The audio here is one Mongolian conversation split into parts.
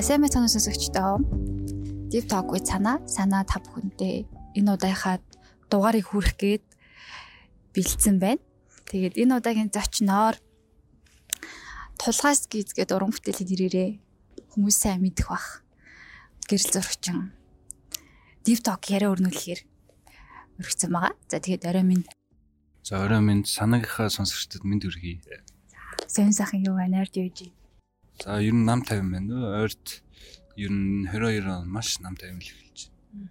За сайн мэцэн сонсогчдоо. Deep Talk with санаа санаа та бүхэндээ энэ удаагийнхаа дугаарыг хүрэх гээд бэлдсэн байна. Тэгээд энэ удаагийн зочноор тулгаас гиз гэдэг уран бүтээлийн нэрээрээ хүмүүс сайн мэдэх бах. Гэрэл зурагчин. Deep Talk яриа өрнүүлэхээр өргөцсөн байгаа. За тэгээд орой минь. За орой минь санаагийнхаа сонсогчдод мэд хүргэе. Сайн сайхан юу байна орж үйж. За ер нь нам 50 байна уу? Ойрт ер нь 22 он маш нам 50 л эхэлж байна.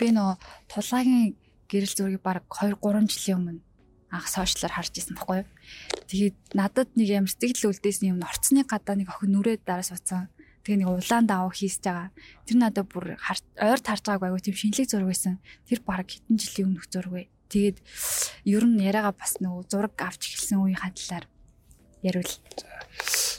Би нөө тулаагийн гэрэл зургийг баг 2 3 жилийн өмнө анх сошиалаар харж исэн баггүй. Тэгээд надад нэг юм сэтгэл үлдээсний юм орцны гадаа нэг охин нүрээд дараа суудсан. Тэгээ нэг улаан даваа хийсэж байгаа. Тэр надад бүр ойр тарж байгааг айгу тийм шинэлэг зураг байсан. Тэр баг хэдэн жилийн өмнөх зураг бай. Тэгээд ер нь яриагаа бас нөгөө зураг авч эхэлсэн үеийн хадлаар яриул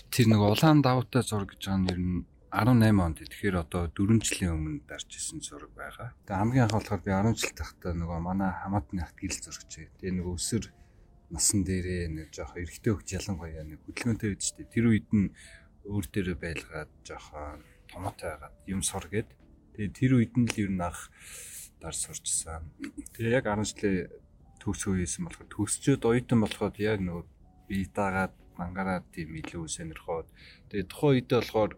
тэр нэг улаан давуутай зураг гэж байгаа нь ер нь 18 онд тэгэхээр одоо 4 жилийн өмнө дарж исэн зураг байгаа. Тэгээ хамгийн анх болохоор би 10 жил тахтаа нөгөө манай хамаатны хат гэрэл зурагч. Тэгээ нөгөө өсөр насан дээрээ нэг жоох эрэгтэй хөгж ялангуяа нэг хөдөлгөөнтэй байж тээ. Тэр үед нь өөр дээрээ байлгаад жоохон томоотой байгаад юм сур гээд. Тэгээ тэр үед нь л ер нь анх дарж сурчсан. Тэгээ яг 10 жилээ төгсгөө хийсэн болохоор төгсчөөд оюутан болоход яг нөгөө бие даагаад мангаараа тийм илүү сонирхоод тэгээ тухайн үедээ болохоор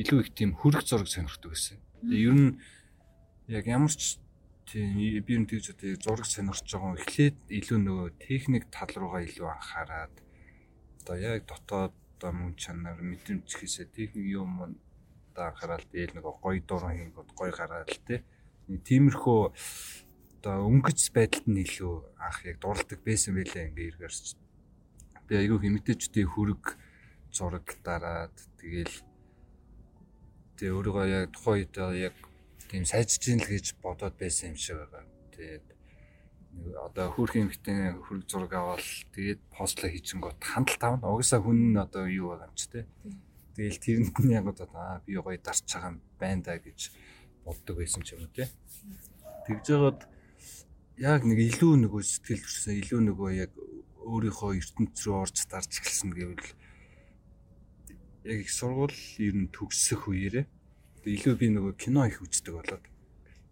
илүү их тийм хөрөх зураг сонирхдаг байсан. Тэгээ ер нь яг ямар ч тийм би юм тэгж одоо зураг сонирхож байгаа юм эхлээд илүү нөгөө техник тал руугаа илүү анхаарад одоо яг дотоод одоо мөн чанар мэдрэмж хийсээ техник юм одоо анхаарал дээл нөгөө гоё дуран хийгод гоё гараад л те. Тиймэрхүү одоо өнгөц байдалд нь илүү анх яг дурладаг байсан байлаа ингээ эргэрч би айгүй хэмэтэжтэй хөрөг зураг дараад тэгэл тэгээ өөрийгөө яг тухайн үед яг тийм сайжиж ийн л гэж бодоод байсан юм шиг байгаа. Тэгээд одоо хөрх юмхтэй хөрөг зураг аваад тэгээд постло хийчихэнгүүт хандлт тавна. Угсаа хүн нь одоо юу байгаа юм ч те. Тэгэл тэрэнд нь яг одоо аа би гоё дарч байгаа юм байна да гэж боддог байсан ч юм уу те. Тэгж жагаад яг нэг илүү нөгөө сэтгэл төрсөн илүү нөгөө яг өөрийнхөө ертөнц рүү орж дарж эхэлсэн гэвэл яг их сургууль ер нь төгсөх үеэрээ илүү би нөгөө кино их үздэг болоод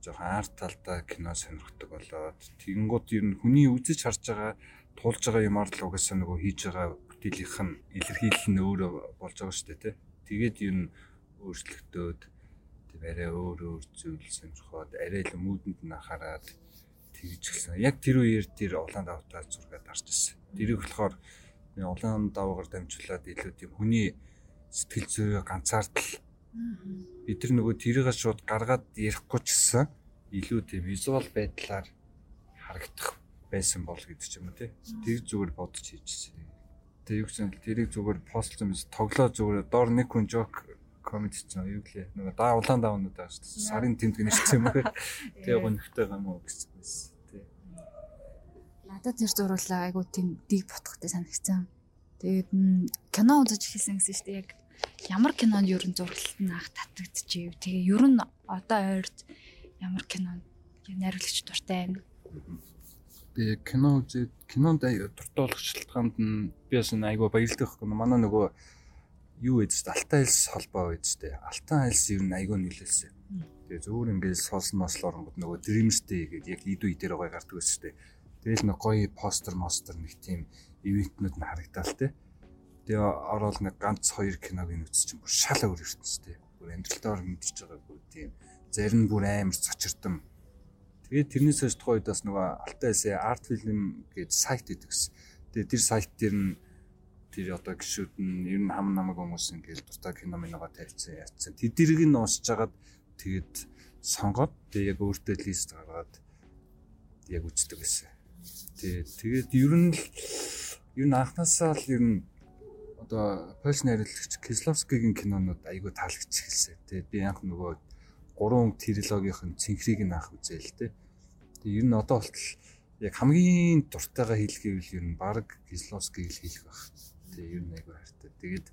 жоохон арт талдаа кино сонирхдаг болоод тэгэнгუთ ер нь хүний үзэж харж байгаа туулж байгаа юмар л угаасаа нөгөө хийж байгаа бүтээлийнх нь илэрхийлэл нь өөрөө болж байгаа шүү дээ тий. Тэгээд ер нь өөрчлөгдөөд тийм арай өөр өөр зүйл сонирхоод арай л муудэнд нь анхаарад тэгж гисэн. Яг тэр үеэр тэр улаан давтаа зургаад дарж ирсэн. Дэрийг болохоор улаан даваагаар дамжуулаад илүү тийм хүний сэтгэл зүйн ганцаардл бид тэр нөгөө тэрийг шууд гаргаад ярихгүй ч гэсэн илүү тийм визуал байдлаар харагдах байсан бол гэдэг ч юм уу тий. Тэр зүгээр бодож хийжсэн. Тэгээ юу гэсэн тэрийг зүгээр пост юм тоглоо зүгээр доор нэг хүн жок комент чинь юу гэлээ нөгөө даа улаан шүү дээ. Сарын тэмдэг нэрчсэн юм уу. Тэгээ гонхтой юм уу гэсэн. Надад тэр зуруулаа айгу тийм дэг ботхтой санагдсан. Тэгээд кино үзэж эхэлсэн гэсэн чинь яг ямар кинонд ер нь зурлалт нь анх татагдчихив. Тэгээ ер нь одоо ойрт ямар кинонд найруулагч дуртай байна. Би кино үзээд кинонд дуртай болох шалтгаанд нь би бас айгу баярлдаг байхгүй. Манай нөгөө юу ээдс Алтай айлс холбоо ээдстэй. Алтай айлс ер нь айгу нийлэлсэн. Тэгээ зөвөр ингээд солсон мослоор нөгөө Dreamers-тэй гэдэг яг идүү идээр гоё гардаг шүү дээ Тэгэл нэг гоё постэр мостер нэг тийм ивентнүүд нь харагдал те. Тэгээ ороод нэг ганц хоёр киног үзчих юм бүр шал өөр ертөнцтэй. Бүр амьдралтаар мэдчихэж байгаагүй тийм зарим бүр амар цочирдсан. Тэгээд тэрнээс хойш тухайн үед бас нөгөө Алтай эсэ арт фильм гэж сайт идэг гэсэн. Тэгээд тэр сайт дээр нь тэр одоо гişүүд нь ер нь хам намаг хүмүүс ингээл дуртай кино миногоо тавьчихсан яатсан. Тэдэрийг нь уусч жагаад тэгээд сонгоод тэгээд яг өөртөө лист гаргаад яг үздэг гэсэн. Тий. Тэгээд ер нь ер нь анхнаасаа л ер нь одоо Польш найруулагч Кисловскигийн кинонууд айгүй таалагдж эхэлсэн. Тэгээд би анх нөгөө гурван трилогийн цэнхрийг нь анх үзээл тэ. Тэгээд ер нь одоо болтол яг хамгийн дуртайгаа хэлгэвэл ер нь баг Кисловскийг л хэлэх байх. Тэгээд ер нь айгүй хайртай. Тэгээд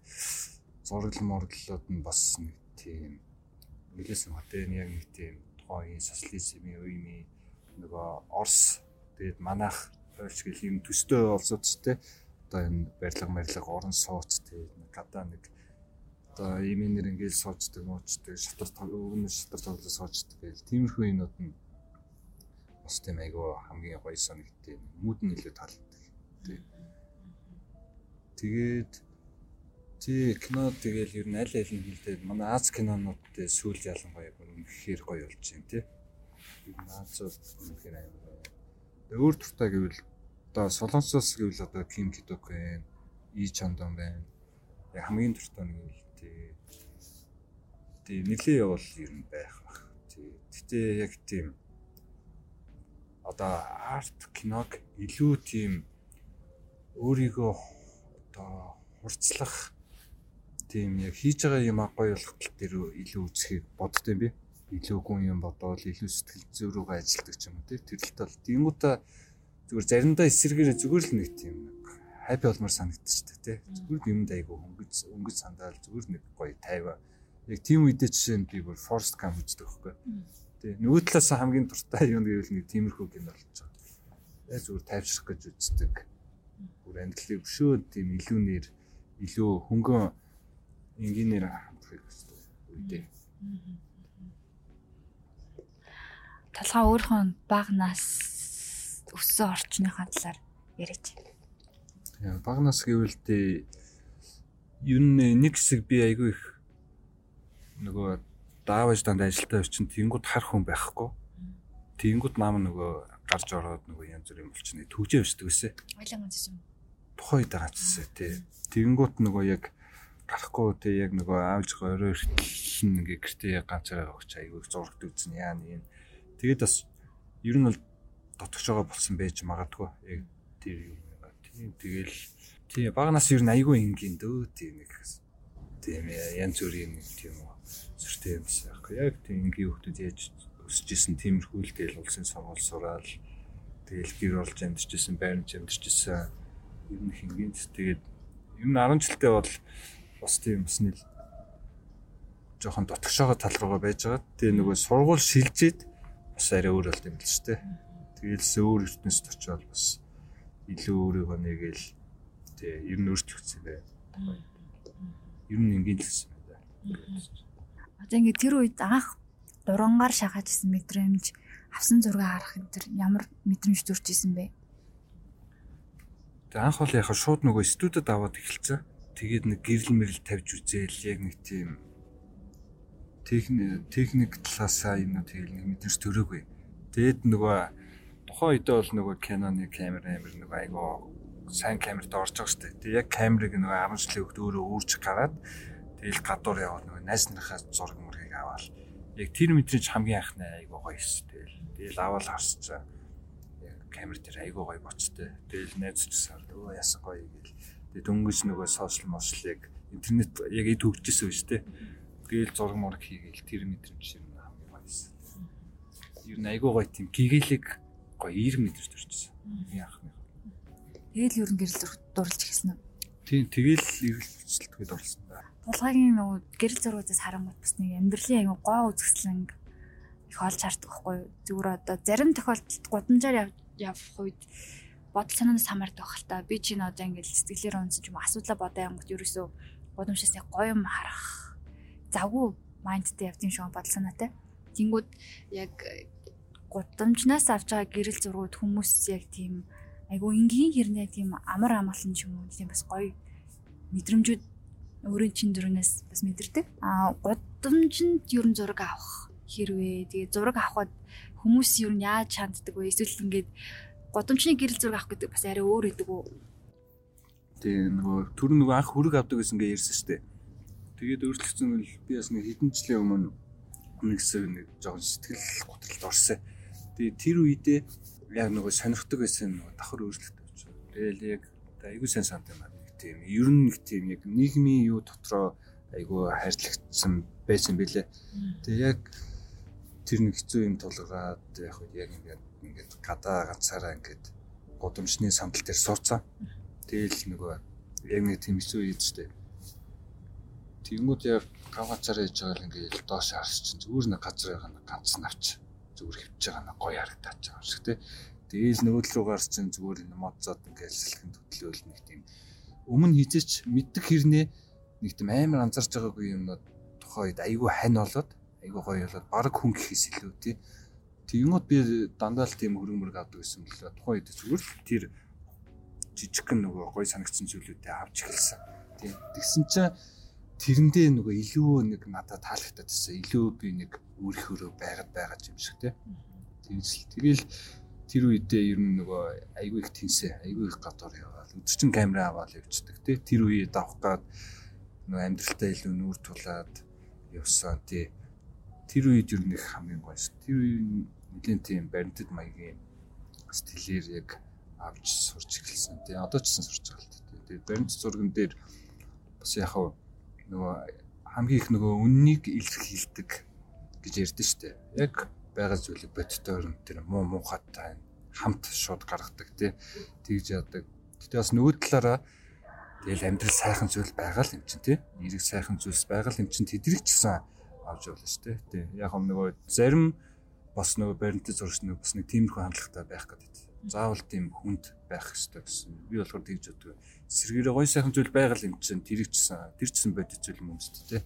зураглал морглолууд нь бас нэг тийм нэлээсэн хотын яг нэг тийм тухайн социализмын үеийн нөгөө Орос тэгээд манайх ойлч гэл юм төстэй те одоо энэ барилга барилга орон сууц те гадаа нэг одоо имэнэр ингээл суучдаг, муучдаг, шатар өвгөн шатар тоглож суучдаг гэл тиймэрхүү юмуд нь бас тийм айгүй хамгийн гоё санагдтыг мүүд нь илүү таалагддаг. Тэгээд тий кино тэгэл ер нь аль аль нь хилдээд манай Аз кинонуудтай сүүл ялангуяа үнэхээр гоё болж байна тий. Нь Азууд үнэхээр аюу. Өөр туртаа гэвэл одоо Солонгосоос гэвэл одоо Ким Кидок байна, И Чондон байна. Хамгийн туртаа нэг л тий. Тий нэлээ явал ер нь байх бах. Тий. Гэтэ яг тийм одоо арт киног илүү тийм өөрийгөө одоо хурцлах тийм яг хийж байгаа юм гоё болох тал дээр илүү үзхийг боддсон би. Илүү гүн юм бодоод илүү сэтгэл зүй рүүгээ ажилтдаг ч юм уу тийм. Тэр л тал тиймүүтэ зүгээр заримдаа эсэргээр зүгээр л нэг тийм хайп болмоор санагдчих та тий. Зүгээр юмд айгу өнгөц өнгөц сандаал зүгээр нэг гоё тайваа. Яг тийм үедээ жишээ нь би бүр forced cam үздэг байхгүй. Тий. Нөгөө талаас хамгийн дуртай юм гэвэл нэг тиймэрхүү кино болж байгаа. Яг зүгээр тайвшрах гэж үздэг. Бүр амьдралыг өшөө тийм илүү нэр илүү хөнгөн энгийнээр хамтрахыг хүсдэг үедээ. Талхаа өөрийнхөө баг нас өссөн орчныхаа талаар яриач. Баг нас гэвэл дээ ер нь нэг хэсэг би айгүй их нөгөө даавж данд ажилтаа очинд тэнгууд харах хүн байхгүй. Тэнгууд нам нөгөө гарч ороод нөгөө янз бүр юм болчихно. Төгжөө өшдөг өсөө. Ойлон ганц юм. Тухай даацсаа тий. Тэнгууд нөгөө яг гарахгүй тий яг нөгөө аавж орой өртөл ингээ гэртээ ганцаараа өгч айгүй зурагт үзэн яа нэг. Тэгээд бас ер нь бол дотгож байгаа болсон байж магадгүй. Яг тэр юм байна. Тийм тэгэл тий бага нас ер нь айгүй энгийн дөө тийм нэг тийм янз бүрийн тийм зөртэй юмс яахгүй. Яг тийм энгийн хүмүүс яаж өсөж исэн тиймэрхүүл тэгэл улсын сонгуул сураал тэгэл гэр орж амьдчихсэн байрнч амьдчихсэн ер нь хингийн тэгээд ер нь 10 жилдээ бол бас тийм бас нэг жоохон дотгошоогоо тал руугаа байж байгаа. Тэгээ нөгөө сургууль шилжээд бас арай өөр болт юм л шүү дээ. Тэгээл өөр ертөнцид очиод бас илүү өөрийгөө нэгэл тэгээ ер нь өөрчлөгдсөн бай. Ер нь ингийн л гэсэн байна. Одоо ингээд тэр үед анх дурангаар шахаж исэн мэдрэмж авсан зураг харах энэ тэр ямар мэдрэмж төрж исэн бэ? Тэгээ анх бол яхаа шууд нөгөө студид аваад эхэлсэн. Тэгээд нэг гэрэл мэрэл тавьж үзээл яг нэг тийм техник техник талаасаа юм уу тэгэл нэг мэдрэмж төрөөгүй. Тэгэд нөгөө тухайн үедээ бол нөгөө Canon-ы камер амир нөгөө айгоо сайн камерт орж байгаа шүү дээ. Тэгээ яг камерыг нөгөө 10 жилийн өгд өөрөө өөрч гараад Тэгэл гадуур яваад нөгөө найз нарынхаа зураг мөргийг аваад яг тэр мэдрэж хамгийн анхны айгуу гоё эс. Тэгэл тэгэл аваад харсчаа яг камер дээр айгуу гоё боцтой. Тэгэл найз чсаар өө ясан гоё гэл. Тэгээ дөнгөж нөгөө сошиал мошлыг интернет яг эд хөгжижсэн байж тээ. Тэгэл зураг мураг хийгээл тэр мэдрэмж юм хамгийн гоё эс. Ер нь айгуу гоё тийм гэгээлэг гоё эерэг мэдрэмж төрчихсөн. Анхны. Тэгэл ер нь гэрэл дурлж эхэлсэн үү? Тийм тэгэл эргэлт хүчилтэгэд орсон Тулгаагийн нөгөө гэрэл зургуудаас харангуут бас нэг амьдралын аягүй гоо үзэсгэлэн их олж хардаг байхгүй юу. Зүгээр одоо зарим тохиолдолд гудамжаар явах үед бодол санаанаас хамаардаг байх л та. Би чинь одоо ингээд сэтгэлээр унсан ч юм асуудлаа бодоо янгот ерөөсөө гудамжаас яг гоё юм харах завгүй майндтай явд юм шиг бодол санаатай. Тэнгүүд яг гудамжнаас авч байгаа гэрэл зургууд хүмүүс яг тийм айгүй энгийн хэрнээ тийм амар амгалан ч юм уу тийм бас гоё мэдрэмжүүд өөрийн чин зүрнээс бас мэдэрдэг. Аа гудамжинд ер нь зураг авах хэрвээ тэгээ зураг авахад хүмүүс ер нь яаж ханддаг вэ? Эсвэл ингээд гудамжны гэрэл зураг авах гэдэг бас арай өөр гэдэг үү? Тэгээ нөгөө түр нөгөө анх хүрэг авдаг гэсэн ингээ ярьсан шүү дээ. Тэгээд өөрчлөгдсөн нь би бас нэг хэдэн жилийн өмнө нэгсэг нэг жоохон сэтгэл готролд орсон. Тэгээ тэр үедээ яг нөгөө сонирхдаг байсан нөгөө давхар өөрчлөгдөж. Тэгэл яг айгүй сайн санд юм байна тийм ер нь нэг тийм яг нийгмийн юу дотроо айгүй хайрлагдсан байсан бэлээ. Тэгээ яг тэр нэг хэцүү юм тулгаад яг яг ингээд ингээд гадаа ганцаараа ингээд гудамжны сандал дээр сууцсан. Тэгэл нөгөө яг нэг тийм хэцүү ийдтэй. Тэнгүүд яг гав ганцаараа яж байгаа л ингээд доош харс чинь зүгээр нэг газар байгаа нэг ганц навч зүгээр хөвж байгаа нэг гоё харагдаад байгаа юм шиг тий. Тэгээл нөгөө л рүү гарч чинь зүгээр мод зод ингээд сэлхэн төтлөөл нэг тийм өмнө хизээч мэддэг хэрнээ нэг тийм амар анзарч байгаагүй юмнууд тухайн үед айгүй хань болоод айгүй гоё болоод баг хүн гэхээс илүү тий. Тэгэнгүүт би дандаа л тийм хөрөнгө мөрөг авдаг гэсэн тухайн үед зүгээр л тэр жижигхэн нөгөө гоё санагдсан зүйлүүдээ авч эхэлсэн. Тий. Тэгсэн чинь тэрэндээ нөгөө илүү нэг надад таалагдаад байсан. Илүү би нэг өөрийнхөө байгаад байгаа юм шиг тий. Тэгж л тэгэл тэр үедээ ер нь нөгөө айгүй их тэнсээ, айгүй их гадуур яваал. Өдөрчин камера аваад явцдаг тий. Тэр үеийг давах гад нөгөө амьдралтай илүү нүүр тулаад явсан тий. Тэр үед ер нь их хамгийн гоё ш. Тэр үеийн нэгэн тийм баримтат маягийн стилээр яг авч сурч эхэлсэн. Тэгээ одоо ч гэсэн сурч байгаа л тий. Тэгээ баримт зурган дээр бас яг нөгөө хамгийн их нөгөө үннийг илэрхийлдэг гэж ярьдэн штэ. Яг байгаа зүйлийг бодтой өрн тэр муу муухатай хамт шууд гаргадаг тий. Тэгж яадаг. Гэтэ бас нөгөө талаараа тэгэл амьдрал сайхан зүйл байгаа л юм чинь тий. Эрэг сайхан зүйлс байгаа л юм чинь тэдрийг ч гэсэн авч явлаа штэ. Тий. Яг юм нөгөө зарим бас нөгөө баримтын зурагч нөгөө бас нэг тиймэрхүү хандлагатай байх гэдэг заавал тийм хүнд байх хэрэгтэй гэсэн. Би болохоор тэгж боддог. Сэргээрээ гой сайхан зүйл байгаа юм чинь тэр чсэн тэр чсэн бодит зүйл юм шүү дээ.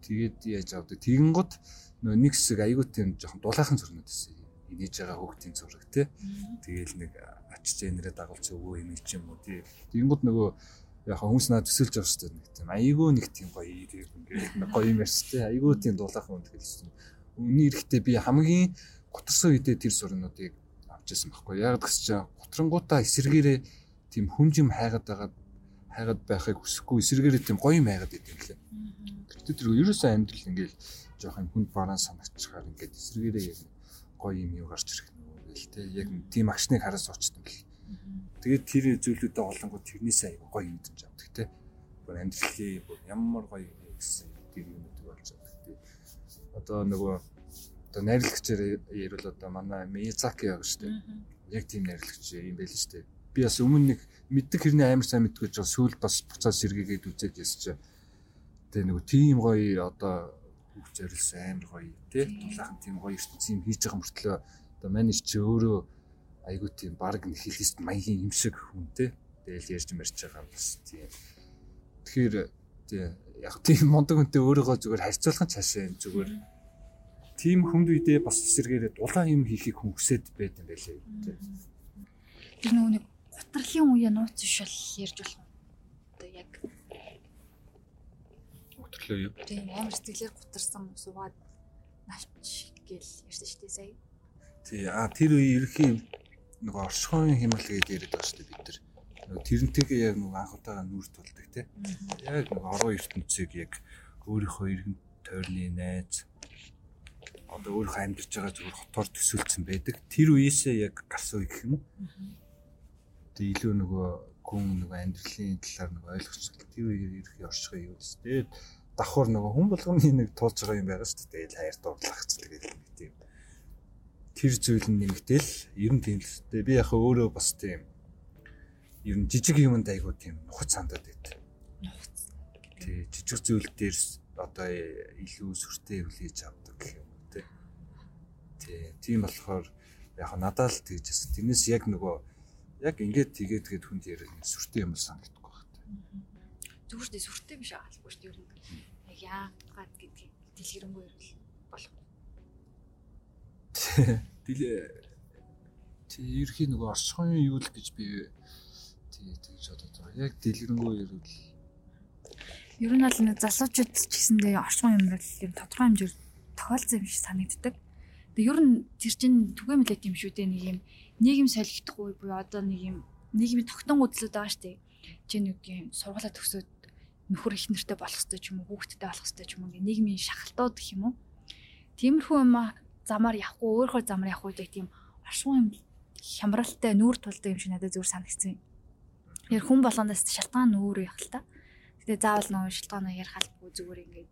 Тэгээд яаж авдаг. Тэгэн гот нэг хэсэг аягүй тийм жоохон дулаахан зурнууд байсан. Инээж байгаа хүүхдийн зураг тий. Тэгээл нэг ачиж энэрээ дагуулж өвөө юм чи юм уу тий. Тэгэн гот нөгөө яг хүмүүс надад төсөлж шүү дээ. Нэг тийм аягүй нэг тийм гоё ингээд гоё юм ярьс тий. Аягүй тийм дулаахан үнд хэлсэн. Үний эрэхтэй би хамгийн гутарсан үедээ тэр зурнуудыг авчихсан байхгүй. Яг гэс чи готрангуудаа эсэргээрээ тийм хүнжим хайгаад байгаа хайгаад байхыг хүсэхгүй эсэргээрээ тийм гоё юм хайгаад идэв лээ. Гэтэ тэр ерөөсөө амьдрал ингээл жоохон хүнд бараан санагчаар ингээд эсэргээрээ яг гоё юм юу гарч ирэх нүг гэл те яг тийм агшныг хараас очсон гэл. Тэгээд тэр зүйлүүдэд олонгууд тэрнээсээ аяга гоё юм дэж авдаг те. Бүр амьдралын ямар гоё гэсэн тэр юмуд болж байгаа. Одоо нөгөө одоо найрлагчаар ярил одоо манай Миязаки яг шүү дээ. Яг тийм найрлагч юм байл шүү дээ. Би бас өмнө нэг мэддэг хэрний амар сайн мэдгүй жоо сүүл бас буцаад сэргээгээд үзээд ясч. Тэгээ нөгөө тийм гоё одоо бүх зорилсон амар гоё тий. Тулаахан тийм гоё ертөнцийн юм хийж байгаа мөртлөө одоо манайш чи өөрөө айгуу тийм баг нэг хэлист маягийн юм шиг хүн тий. Тэгэл ярьж марч байгаа бас тийм. Тэгэхээр тий яг тийм мундаг хүнтэй өөрийгөө зүгээр харьцуулах нь цаашаа зүгээр тийм хүнд үедээ бас эсэргээрээ дулаан юм хийхийг хүсээд байт юм байлээ. Тэр нөгөө нэг гутрлын үе нууц бол ярьж болох. Одоо яг гутрлаа юу? Тийм амар сэтгэлээр гутарсан суугаад навч гээл ярьсан шүү дээ сая. Тий а тэр үе ерөхийн нөгөө оршихуйн хямрал гэдэг яриад байгаа шүү дээ бид нар. Нөгөө тэрнтэйгээ яг нөгөө анх удаага нүүр тулдаг тий. Яг нөгөө орон ертөнцийг яг өөрийнхөө иргэн тойрны найз одоо өөрөө амьдарч байгаа зүгээр хотоор төсөөлсөн байдаг. Тэр үеэсээ яг гарсан гэх юм уу? Тэгээ илүү нөгөө хүн нөгөө амьдралын талаар нөгөө ойлгож тэр үеэр ирэх оршихыг юу гэсэн. Тэгээд давхар нөгөө хүн болгоны нэг туулж байгаа юм байгаа шүү дээ. Тэгэл хайр хэвчээ гэх юм тийм. Тэр зүйл нь нэмэгдээл ер нь тийм л дээ. Би яг өөрөө бас тийм ер нь жижиг юмд айгуу тийм нухац сандаад байт. Нухац. Тий жижиг зүйл дээр одоо илүү сүртэй авдаг гэх юм Тий. Тийм болохоор яг надад л тэгжсэн. Тэрнээс яг нөгөө яг ингээд тэгээд тэгээд хүнд ярих сүртэй юм санагдахгүй байна. Зүгээр шүү дээ сүртэй биш аахгүй шүү дээ. Яг яагаад гэдгийг дэлгэрэнгүй ярил болох. Дилээ тий ерхий нөгөө орчхон юу л гэж би тий тэгж бодоод байгаа. Яг дэлгэрэнгүй ярил Ер нь бол нэг залуучууд ч гэсэндээ орчхон юм бол нь тодорхой хэмжээр тохиолдсон юм шиг санагддаг. Тэгээ ер нь тэр чинь түгээмлээд юм шүү дээ нэг юм нийгэм солигдохгүй буюу одоо нэг юм нийгмийн тогтон үдлүүд байгаа шүү дээ. Чи нэг юм сургуулаа төгсөөд нөхөр их нэртэй болох хэрэгтэй ч юм уу хүүхэдтэй болох хэрэгтэй ч юм уу нийгмийн шахалтууд гэх юм уу. Тиймэрхүү юм замаар явахгүй өөрөөр замаар явах үед тийм оршин юм хямралтай нүүр тулдаг юм шиг надад зүгээр санагдсан юм. Яг хүн болгоноос шалтгаан нүүр явах л та. Гэтэ заавал нөө шалтгаанаа ярих албагүй зүгээр ингээд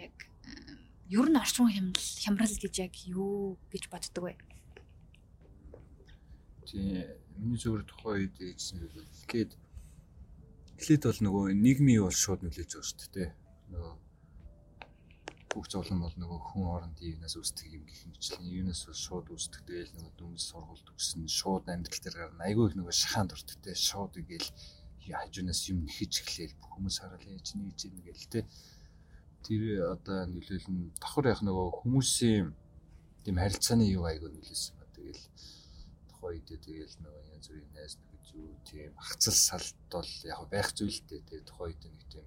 яг ер нь орчин хямрал гэж яг юу гэж боддог вэ? Тий, миний зөвөр тухайн үед ээжсэн зүйл ихэд эхлээд бол нөгөө нийгмийн бол шууд нөлөөж байгаа шүү дээ. Нөгөө бүх зовлон бол нөгөө хүн орондын юунаас үүсдэг юм гэх мэтлэн юунаас шууд үүсдэг. Тэгээл нөгөө дүнс сургууль төгсөн шууд амьдрал дээр гарна. Айгүй их нөгөө шахаанд те. Шууд игээл хажуунаас юм нэхэж эхлээл бүх хүмүүс хараад яаж нээж юм гээл те тэр одоо нөлөөлн давхар яг нөгөө хүмүүсийн тийм харилцааны юу айгүй нөлөөсөн ба тэгэл тухайн үед тэгэл нөгөө янз бүрийн найз нөхөд юу тийм хацал салт бол яг байх зүйлтэй тэр тухайн үед нэг тийм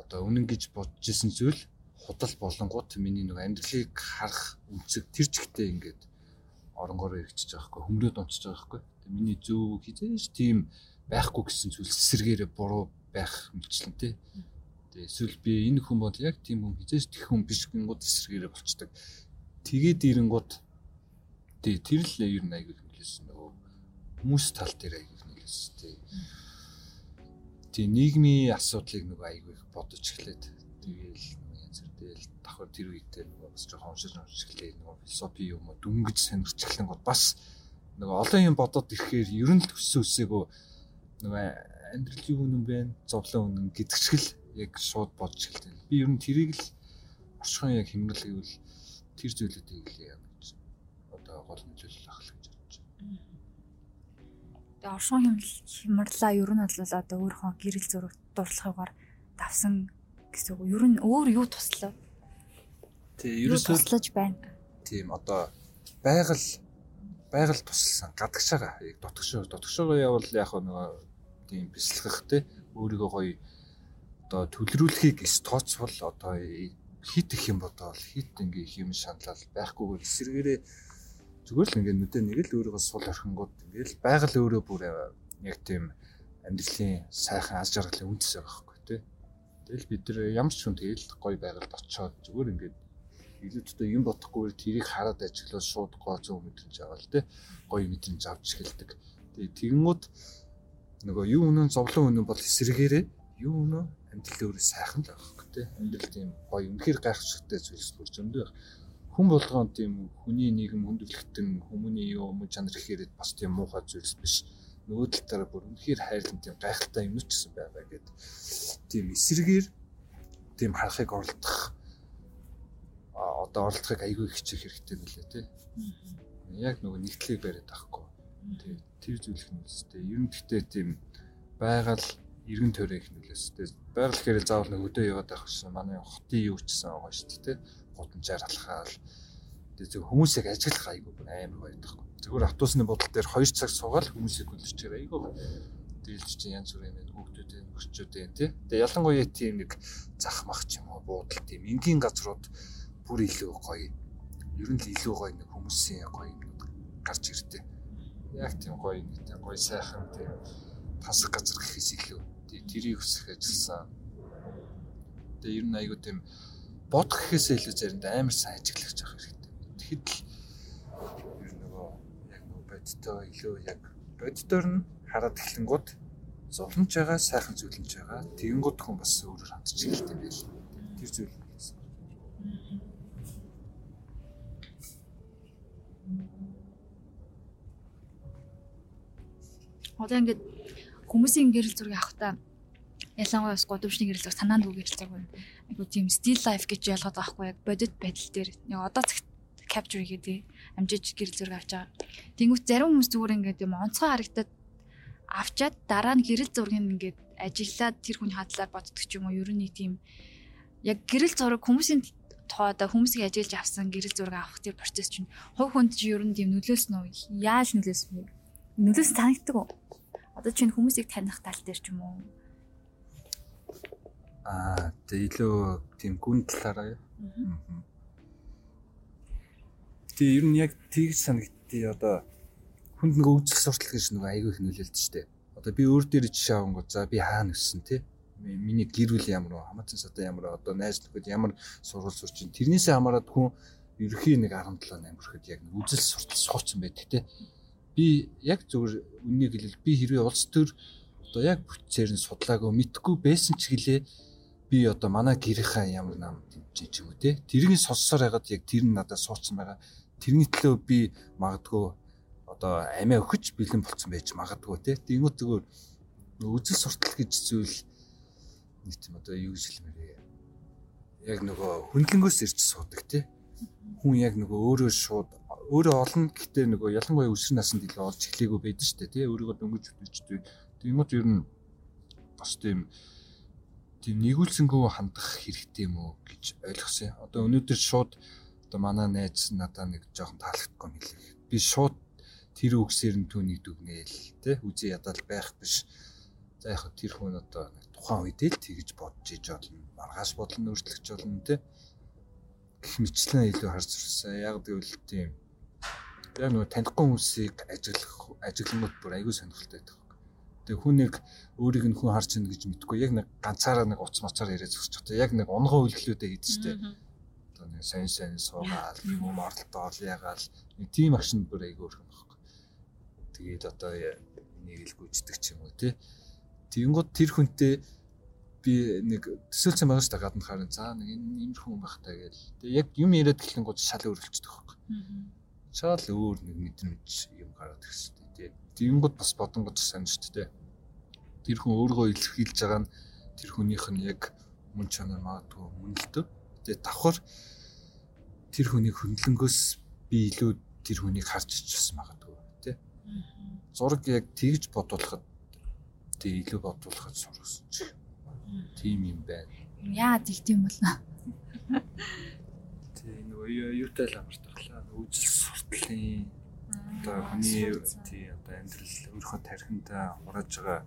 одоо үнэн гэж бодож исэн зүйл худал болонгууд миний нэг амьдралыг харах үнцэг тэр чигтээ ингээд оронгороо ирчихэж байгаа хгүй хөмрөөд онцож байгаа хгүй. Тэгээ миний зөв хизээш тийм байхгүй гэсэн зүйл эсэргээрээ буруу байх мэтлэнтэй. Тэгээ эсвэл би энэ хүн бол яг тийм хүн хизээш тэх хүн биш гингууд эсэргээрээ болчдаг. Тэгээд ирэнгууд тий тэр л ер нь аягүй хэмлэсэн нөгөө хүмүүс тал дээр аягүй хэмлэсэн тий. Тий нийгмийн асуудлыг нөгөө аягүй бодож эхлээд тэгээл янз бүр тэгэл давхар тэр үедээ нөгөө бас жоохон уншиж уншиж эхлэе нөгөө философи юм уу дүнгэж сонирч эхлэн гот бас нөгөө олон юм бодоод ирэхээр ер нь л өссөн өсөөгөө нөгөө амьдрал юу юм бэ? Зовлон үнэн гэдэг шиг л яг шууд бодож эхэлдэг. Би ер нь тэрийг л орчхон яг хэмнэл гэвэл тэр зүйлүүдийг л яг гэж одоо гол нөлөөлөл ах л гэж бодож байна. Тэгээ оршин хэмнэл хямрлаа ер нь бол одоо өөрийнхөө гэрэл зураг дурслагаар давсан гэсэн үг. Ер нь өөр юу туслав? Тий, ерөөсөө туслаж байна. Тийм одоо байгаль байгаль тусалсан гадагшаага яг дотгошоо дотгошоогоо явал яг нөгөө тийм те өөрийгөө гоё одоо төлрүүлэхийг эс тооцвол одоо хит их юм бодоол хит ингээ их юм шаналал байхгүйгээр эсэргээрээ зүгээр л ингээ нүдэ нэг л өөрийгөө сул орхингууд ингээл байгаль өөрөө бүр яг тийм амьдралын сайхан аз жаргалын үндэс байгаа хгүй те тэгэл бид нар ямар ч хүн тэгэл гоё байгальд очиод зүгээр ингээд илүүтэй юм бодохгүй тэрийг хараад ажиглаад шууд гоо зүүн мэдрэмж аваа л те гоё мэдрэмж авч эхэлдэг. Тэгээ тэгэнгүүт нөгөө юу өнөө зовлон өнөө бол эсрэгээрээ юу өнөө амьдрал өөрөө сайхан л хөөх те амьдрал тийм гоё. Үнэхээр гайхшигтай зүйлс бүр зөндөө хүн болгоон тийм хүний нийгэм хүндрэлтэн хүмүүний юу мөн чанар ихэрэд бас тийм муухай зүйлс биш. Нөгөө тал дээр бүр үнэхээр хайрлан тийм гайхалтай юм ч гэсэн байгаа гэд. Тийм эсрэгээр тийм харахыг оролдох одоо оролдохыг айгүй хичээх хэрэгтэй мөлий те. Яг нөгөө нэгтлийг бариад байхгүй. Тэгээ тэр зүйлх нь үстэй. Ер нь гэхдээ тийм байгаль иргэн төрөө их нөлөөстэй. Байгаль гэхээр заавал нэг өдөө яваад байх шин манай хотын юу чсэн байгаа шүү дээ те. Гудамжаар алхаал. Тэгээ зөв хүмүүсийг ажиглах айгүй амар байдаг. Зүгээр автобусны бодол дээр 2 цаг суугаад хүмүүсийг хөлж чирээ айгүй. Дийлж чинь янз бүрийн хүүхдүүдээ өсчүүдээ тий. Тэгээ ялангуяа тийм нэг зах мах ч юм уу буудал тийм энгийн газрууд бүр илүү гоё. Ер нь л илүү гоё нэг хүмүүсийн гоё юмнууд гарч ирдэ. Яг тийм гоё нэг тийм гоё сайхан тийм тасаг газар гэхээс илүү тэрийг өсөх ажилласан. Тэгээ ер нь айгүй тийм бод гэхээс илүү заримдаа амар сайн ажиглагч авах хэрэгтэй. Тэгэхэд л ер нөгөө яг нөгөө бодиттой илүү яг бодитоор нь хараад эхлэнгууд зовлонж байгаа, сайхан зүйлж байгаа. Тэгэнгүүт хүн бас өөрөөр хандж эхэлдэг байл. Тэр зүйл Одоо ингээд хүмүүсийн гэрэл зургийг авахтаа ялангуяа бас годомшны гэрэл зураг санаанд үг гэрэл зураг байна. Айгу тийм still life гэж ялгаад байгаа хгүй яг бодит байдал дээр яг одоо цагт capture хийгээд амжиж гэрэл зураг авч байгаа. Тэнгүүт зарим хүмүүс зүгээр ингээд юм онцгой харагдаад авчаад дараа нь гэрэл зургийг ингээд ажиглаад тэр хүний хадлаар боддог ч юм уу ер нь тийм яг гэрэл зураг хүмүүсийн тоодоо хүмүүсийг ажиглаж авсан гэрэл зураг авах тэр процесс чинь хувь хүнд чи ер нь тийм нөлөөсөн үү? Яаж нөлөөсөн бэ? Нөлөөс санагддаг уу? Одоо чинь хүмүүсийг таних тал дээр ч юм уу? Аа, тэг илүү тийм гүн талаараа. Тэг ер нь яг тэгж санагдтыг одоо хүнд нэг өвчл суртал гэж нэг айгүй их нөлөөлдөг штэ. Одоо би өөр дээр жишээ авангууд за би хаана өссөн те миний гэр бүл ямар вэ? Хамаатан сата ямар одоо найз нөхөд ямар сургууль сурч чинь тэрнээсээ хамаарат хүн ерөхийн нэг 17 8 хүрэхэд яг үзэл суртал сууцсан байдаг те би яг зөвөр үннийг хэлэл би хэрвээ улс төр одоо яг бүтцээр нь судлаагүй мэдхгүй байсан ч гэлээ би одоо манай гэрийнхаа ямар нам дэмжиж юм уу те тэрийг сонссоор хагаад яг тэр нь надад суудсан байгаа. Тэрний төлөө би магадгүй одоо амиа өгч бэлэн болцсон байж магадгүй те. Тэгмээ зүгээр үзэл суртал гэж зүйл нэг тийм одоо юу гэж хэлмээрээ яг нөгөө хөндлөнгөөс ирж суудаг те. Хүн яг нөгөө өөрөө шууд өөрөө олно гэхдээ нөгөө ялангуяа өсвөр наснд илүү олж эхлэегүй байдаг шүү дээ тий өөрийгөө дөнгөж хөтөлжтэй Тэнгууд ер нь бас тийм тийм нэгүүлсэнгөө хандах хэрэгтэй юм уу гэж ойлгосон. Одоо өнөөдөр шууд одоо манай найз надаа нэг жоохон таалагдахгүй хэлээ. Би шууд тэр үгсээр нь түүнийг дүгнээл тэ үзий ядал байх биш. За яг тэр хүн одоо тухайн үедээ л тэгж бодож иж болно. Маргааш бодлон өөрчлөгч болно тэ. Гэх мэтлэн илүү харж сурсан. Яг гэвэл тийм яг нөгөө танихгүй хүмүүсийг ажиглах ажиглангууд бүр аягүй сонирхолтой байдаг. Тэгээ хүн нэг өөрийг нь хүн харж байна гэж мэдгүй яг нэг ганцаараа нэг уц мацаар яриад зогсож байгаа. Яг нэг онгоо үйлчлүүдээ хийдэж штэ. Одоо нэг сайн сайн суугаал, юм оролдоол ягаал нэг тийм агшин бүр аягүй өрхөн байхгүй. Тэгээд одоо нэг л гүйцэтгэх ч юм уу тий. Тэгэнгუთ тэр хүнтэй би нэг төсөөлсөн байгаа шүү дээ гадна харин за нэг иймэрхүү хүн байх таа гээл. Тэгээ яг юм яриад гэлэнгууд шал өөрчлөлтдөг байхгүй. Шал өөр нэг мэдрэмж юм гараад ирсэн. Тэгэнгუთ бас бодонгод сайн шүү дээ. Тэр хүн өөрийгөө илэрхийлж байгаа нь тэр хүнийх нь яг мөн чанар магадгүй мөн л дөө. Тэгээ давхар тэр хүний хөндлөнгөөс би илүү тэр хүнийг харж ичсэн магадгүй тий. Зураг яг тэгж бодуулахад тэг илүү бодуулахад сургасан ч. Тийм юм байна. Яа тэгдэм бол. Тэг нөгөө юутай л амартахлаа. Үжил суртлын одоо хүний тий одоо амьдрал өөрийнхөө тархиндаа хурааж байгаа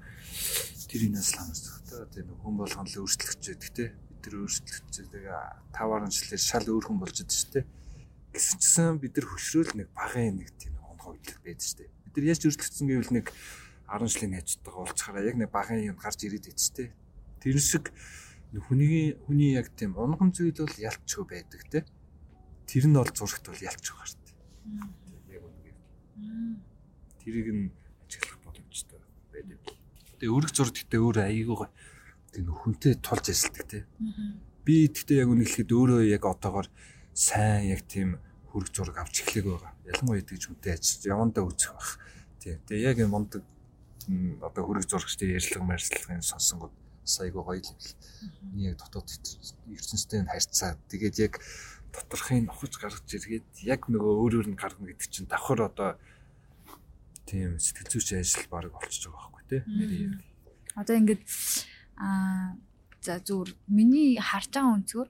тэр инээс л хамаарч байгаа. Тэгээ нэг хүн болгоно л өөрчлөгч байдаг те. Бид тэр өөрчлөгч тэгээ таваар онцлэр шал өөр хүн болж шүү дээ. Гэсэн чинь бид нар хөшрөөл нэг багын нэг тийм онхоо үйлдэл байдаг дээ. Бид нар яаж өөрчлөгдсөн гэвэл нэг 10 жилийн хажуудтайгаа уулзахаараа яг нэг багын юм гарч ирээд шүү дээ. Тэр шиг хүний хүний яг тийм унган зүйл бол ялчгүй байдаг те. Тэр нь бол зурагт бол ялчгүй гарт. Тэрийг нь ажиглах боломжтой байдаг. Тэгээ өрг зураг гэхдээ өөр аяйгуу тийм хүнтэй тулж эсэлдэг тий. Би гэхдээ яг үнэхээр өөрөө яг одоогоор сайн яг тийм хөрг зураг авч эхлэх байгаа. Ялангуяа тэгж хүнтэй ажиллаж явандаа үзэх байх. Тий. Тэгээ яг энэ мондөг одоо хөрг зурагчдын ярьцлага марьцлагын сонсонгод сайгүй гоё л юм л. Миний яг дотоод ертөнцтэй харьцаа. Тэгээд яг доторхыг нухаж гаргаж иргээд яг нөгөө өөрөөр нь гаргана гэдэг чинь давхар одоо тийм сэтгэл зүйч ажил баг болчихж байгаа байхгүй тий. Одоо ингээд аа за зүгээр миний харж байгаа өнцгөр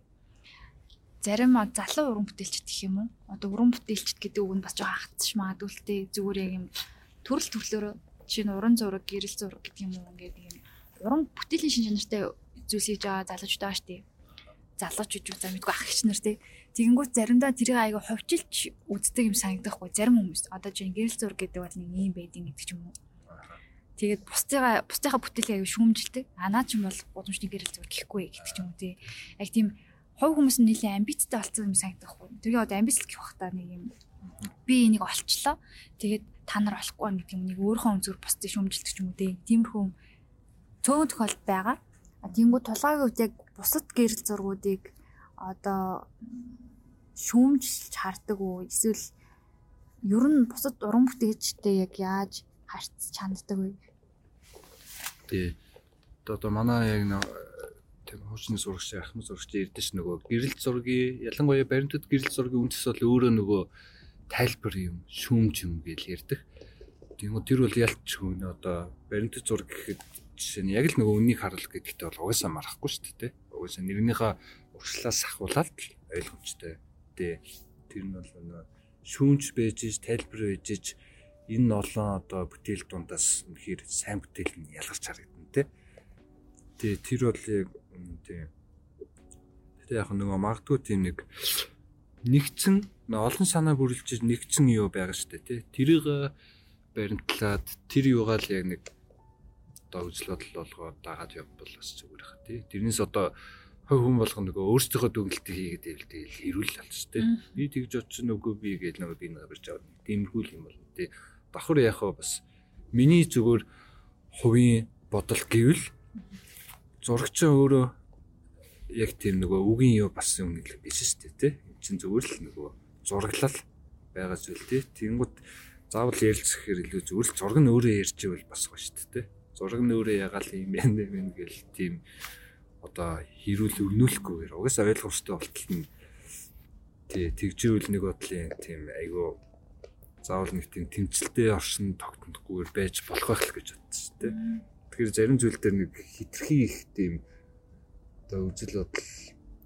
зарим залуу уран бүтээлчд гэх юм уу? Одоо уран бүтээлчд гэдэг үг нь бас жоохон хатчих магадгүй л тий. Зүгээр яг юм төрөл төрлөөр чинь уран зураг, гэрэл зураг гэдэг юм уу ингээд юм уран бүтээлийн шин чанартай зүйлс хийж байгаа залуучууд байгаа шүү дээ. Залуучууд юу за мэдгүй ах их нар тий. Тэгэнгүүт заримдаа тэрийг айгаа ховчилж үздэг юм санагдахгүй зарим хүмүүс. Одоо чинь гэрэл зур гэдэг бол нэг юм байдин гэдэг ч юм уу. Тэгээд бусдыгаа бусдынхаа бүтээлээ аяга шүүмжилдэг. Анаа ч юм бол гудамжны гэрэл зур гэхгүй гэдэг ч юм уу тий. Яг тийм хов хүмүүс нь нэлээд амбицтай болсон юм санагдахгүй. Тэгээ одоо амбицл гэх бах та нэг юм би энийг олчлоо. Тэгээд та нар олохгүй нэг юм нэг өөрийнхөө өнцгөр бусдыг шүүмжилдэг ч юм уу тий. Тиймэрхүү цөөн тохиолдол байгаа. Тиймгүй тулгаагийн үед яг бусад гэрэл зургуудыг одоо шүүмжилж хардаг уу эсвэл ер нь бусад уран бүтээлчтэй яг яаж харьц чанддаг вэ? Тий. Одоо манай яг нэг тийм хуучны зурагч ахмад зурагч ирдэж нөгөө гэрэл зургийн ялангуяа баримтат гэрэл зургийн үндэс бол өөрөө нөгөө тайлбар юм шүүмж юм гэж ярьдаг. Үү тэр бол ялч хүн одоо баримтат зураг гэхэд жишээ нь яг л нөгөө үннийг харуулах гэдэгтээ бол угаасаа марахгүй шүү дээ. Угаасаа нэрнийхээ уршлаас ахуулаад ойлгомжтой тий. Тэр нь бол нөө шүүнж байж, тайлбар байж энэ олон одоо бүтээл дундаас үнэхээр сайн бүтээл нь ялгарч харагдана тий. Тий тэр бол яг тий. Тэгээ яг нөгөө магадгүй тийм нэг нэгцэн олон санаа бүрэлжиж нэгцэн юу байгаа дээ тий. Тэрийг баримтлаад тэр юугаал яг нэг одоо үзэл бодол болгоод дагаад явбал бас зүгээр хаа тий. Тэрнээс одоо хой хүн болгоно нөгөө өөрсдийнхөө дүгнэлтийг хийгээд ивэл тэгэл хэрүүл л ч тий. Би тэгж бодсон үгүй би гэж нөгөө би нэг барьж аваад тиймэрхүү юм бол тий. Давхар яах вэ бас миний зүгээр хувийн бодол гэвэл зурагч өөрөө яг тийм нөгөө үгийн юу бас юм нэг биш шүү дээ тий. Энд чинь зүгээр л нөгөө зураглал байгаа зүйл тий. Тэнгүүд заавал ярилцах хэрэг илүү зүгээр л зураг нь өөрөө ярьж ивэл бас гоё шүү дээ тий. Зураг нь өөрөө ягаал юм байна гэл тийм одоо хэрүүл өгнүүлэхгүйгээр угаасаа ойлгомжтой болтол нь тий тэгжүүл нэг бодлын тийм айгүй заавал нэг тийм тэмцэлтэй оршин тогтнохгүйгээр байж болох байх л гэж бодсон шүү дээ. Тэгэхээр зарим зүйл дээр нэг хитрхи их тийм одоо үзэл бодол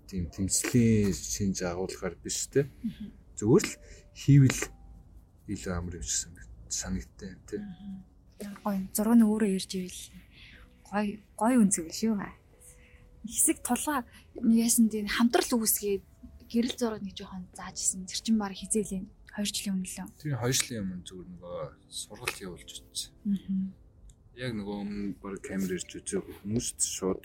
тийм тэмцлийн шинж агуулгаар биш те. Зүгээр л хийвэл илүү амар юм шиг санагдтаа тий. Гой зураг нь өөрөө ирж ивэл гой гой үнцэг шүү. Хэсэг тулгаа нэгсэн тийм хамтрал үүсгээд гэрэл зураг нэг жоохон заажсэн. Тэр чин баг хизээлийн 2 жилийн өмнө лөө. Тэр 2 жилийн өмнө зүгээр нөгөө сургалт явуулж үзсэн. Яг нөгөө өмнө баг камер ирж үзээг хүмүүст шууд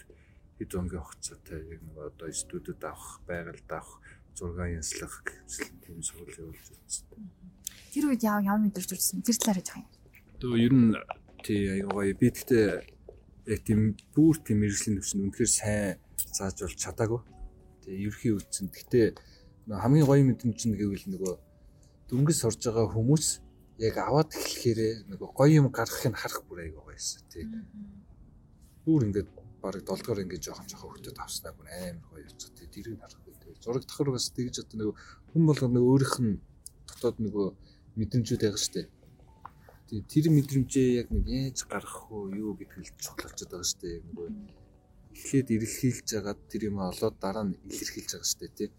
хэд өнгийн хугацаатай яг нөгөө одоо студиуд авах, байгальд авах, зураг янзлах гэсэн тийм сургалт явуулж үзсэн. Тэр үед яв яв мэдэрч үзсэн. Тэр талаар яах юм. Тэгээ ер нь тий гоё. Би тэгтээ яг тийм бүр тийм мэрэгжлийн төвчөнд үнэхээр сайн зааж бол чадаагүй. Тэгээ ерхий үтсэн. Тэгтээ хамгийн гоё мэдрэмж нь гэвэл нөгөө дөнгөс орж байгаа хүмүүс яг аваад эхлэхээр нөгөө гоё юм гаргахыг харах бүр аяга гоёсэн тий. Бүр ингээд баг долдгоор ингээд жоохон жоохон хөтөд авснаа бүр амар гоё явцгаа тий. Дэрийг харах үү. Зураг давхар бас тэгж одоо нөгөө хүн болгоо нөгөө өөрийнх нь дотоод нөгөө мэдрэмжүүд байгаа. Тэгээ тэр мэдрэмжээ яг нэг яаж гаргах вэ юу гэдгийг чухал болчиход байгаа шүү дээ. Нөгөө эхлээд ирэлхийлж жагаад тэр юм олоод дараа нь илэрхийлж байгаа шүү дээ тий.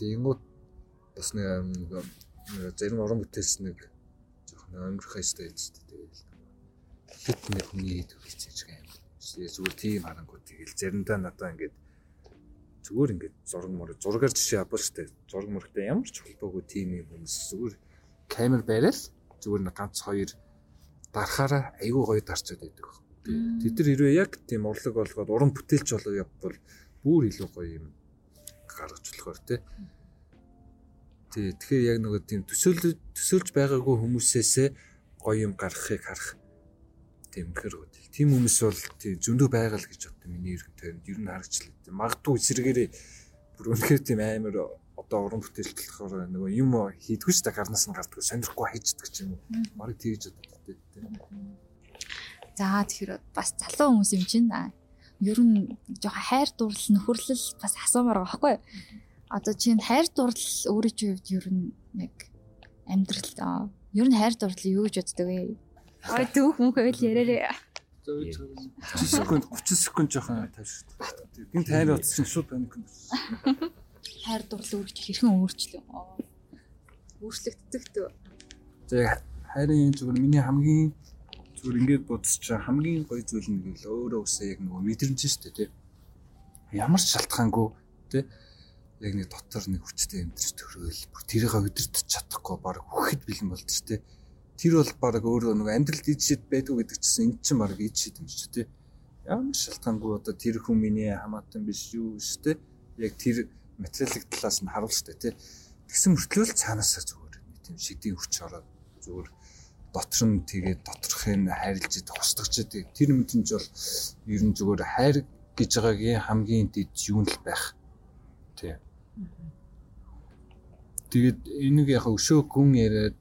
Тэгэнгүүт бас нэг зарим уран бүтээлч нэг жоохон өнгөрөх хэвээр байж шүү дээ. Тэгэл хэд нэг хүний төвлөж байгаа юм. Зүгээр тийм харангуй тэгэл заримдаа надаа ингээд зүгээр ингээд зураг мөр зургаар жишээ авбал штэ зураг мөрхтэй ямар ч холбоогүй тийм юм хүмүүс зүгээр камер бариад зүгээр нэг ганц хоёр дарахаараа айгүй гоё дарчаад байдаг. Тэд нар хэрвээ яг тийм урлаг болгоод уран бүтээлч болоо явбал бүр илүү гоё юм гаргаж болохоор тий. Тий тэгэхээр яг нөгөө тийм төсөөлж төсөөлж байгаагүй хүмүүсээсээ гоё юм гаргахыг харах тийм хэр үү. Тийм хүмүүс бол тийм зөндөө байгаа л гэж боддог миний ерөн тойронд ер нь харагчлаа. Магадгүй эсрэгээрээ бүр үнэхээр тийм амар одоо уран бүтээлч болохоор нөгөө юм хийдгүү ч та гарнаас нь гарддаг сонирхгүй хайждаг ч юм уу. Бараг тэгж боддог тийм. За тэгэхээр бас залуу хүмүүс юм чинь ер нь жоохон хайр дурлал нөхөрлөл бас асуумаар байгаа байхгүй. Одоо чинь хайр дурлал өөрөө чи хувьд ер нь яг амьдрал ер нь хайр дурлал юу гэж боддог вэ? Ой түүх мөнх ойл яраарэ. 30 секунд 30 секунд жоохон тавьшигт. Гинт хайр утас чинь шууд паник хайр дурлал үргэлж хэрхэн өөрчлөө. Өөрчлөгддөг төө. За хайрын зүгээр миний хамгийн зүгээр ингээд бодсоч хамгийн гоё зүйл нь гэвэл өөрөө өсөө яг нөгөө мэдрэмж шүү дээ тий. Ямар ч шалтгаангүй тий яг нэг дотор нэг хүчтэй өндөрч төрөөл бүр тэрийг өдөртөж чадахгүй баг хүхэд бэлэн болчих тий. Тэр бол баг өөрөө нөгөө амьдралд ижид байдгүй гэдэг чинь эн чинь баг ижид юм шүү тий. Ямар шалтгаангүй одоо тэр хүн миний хамаатан биш юу шүү тий. Яг тэр материалын талаас нь харуул штэ тий. Тэгсэн мөртлөө л цаанаасаа зүгээр тийм шидийн хүч ороод зүгээр дотор нь тэгээд доторхын хайрлж идэх устгаж идэх тэр мэдрэмж бол ер нь зүгээр хайр гэж байгаагийн хамгийн дэд юу л байх. Тий. Тэгээд энийг яг өшөө гүн яриад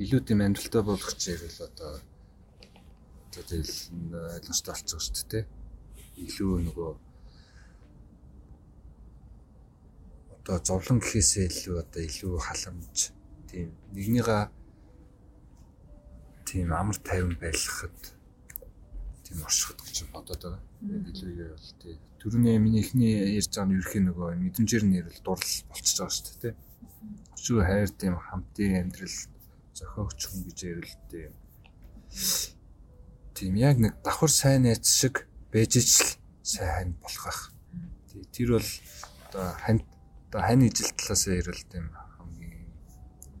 илүү тийм амжилттай болгох чигээр л одоо тэгэл ойлгомжтой болчихсон шүү дээ. Илүү нөгөө одоо зовлон гэхээсээ илүү одоо илүү халамж тийм нэгнийгаа тийм амар тайван байлгахад тийм оршиход гэж бодоод байгаа. Илүү юу бол тий. Төрөний миний эхний ярьж байгаа нь ерхий нөгөө мэдрэмжээр нь ярил дурлал болчихж байгаа шүү дээ тий. Өчигдөр хайр тийм хамтын амьдрал зохиогч хүн гэж ярил тий. Тийм яг нэг давхар сайн найз шиг байж ичл сайн болох ах. Тэр бол одоо ханд одоо хань ижил талаас ярил тийм хамгийн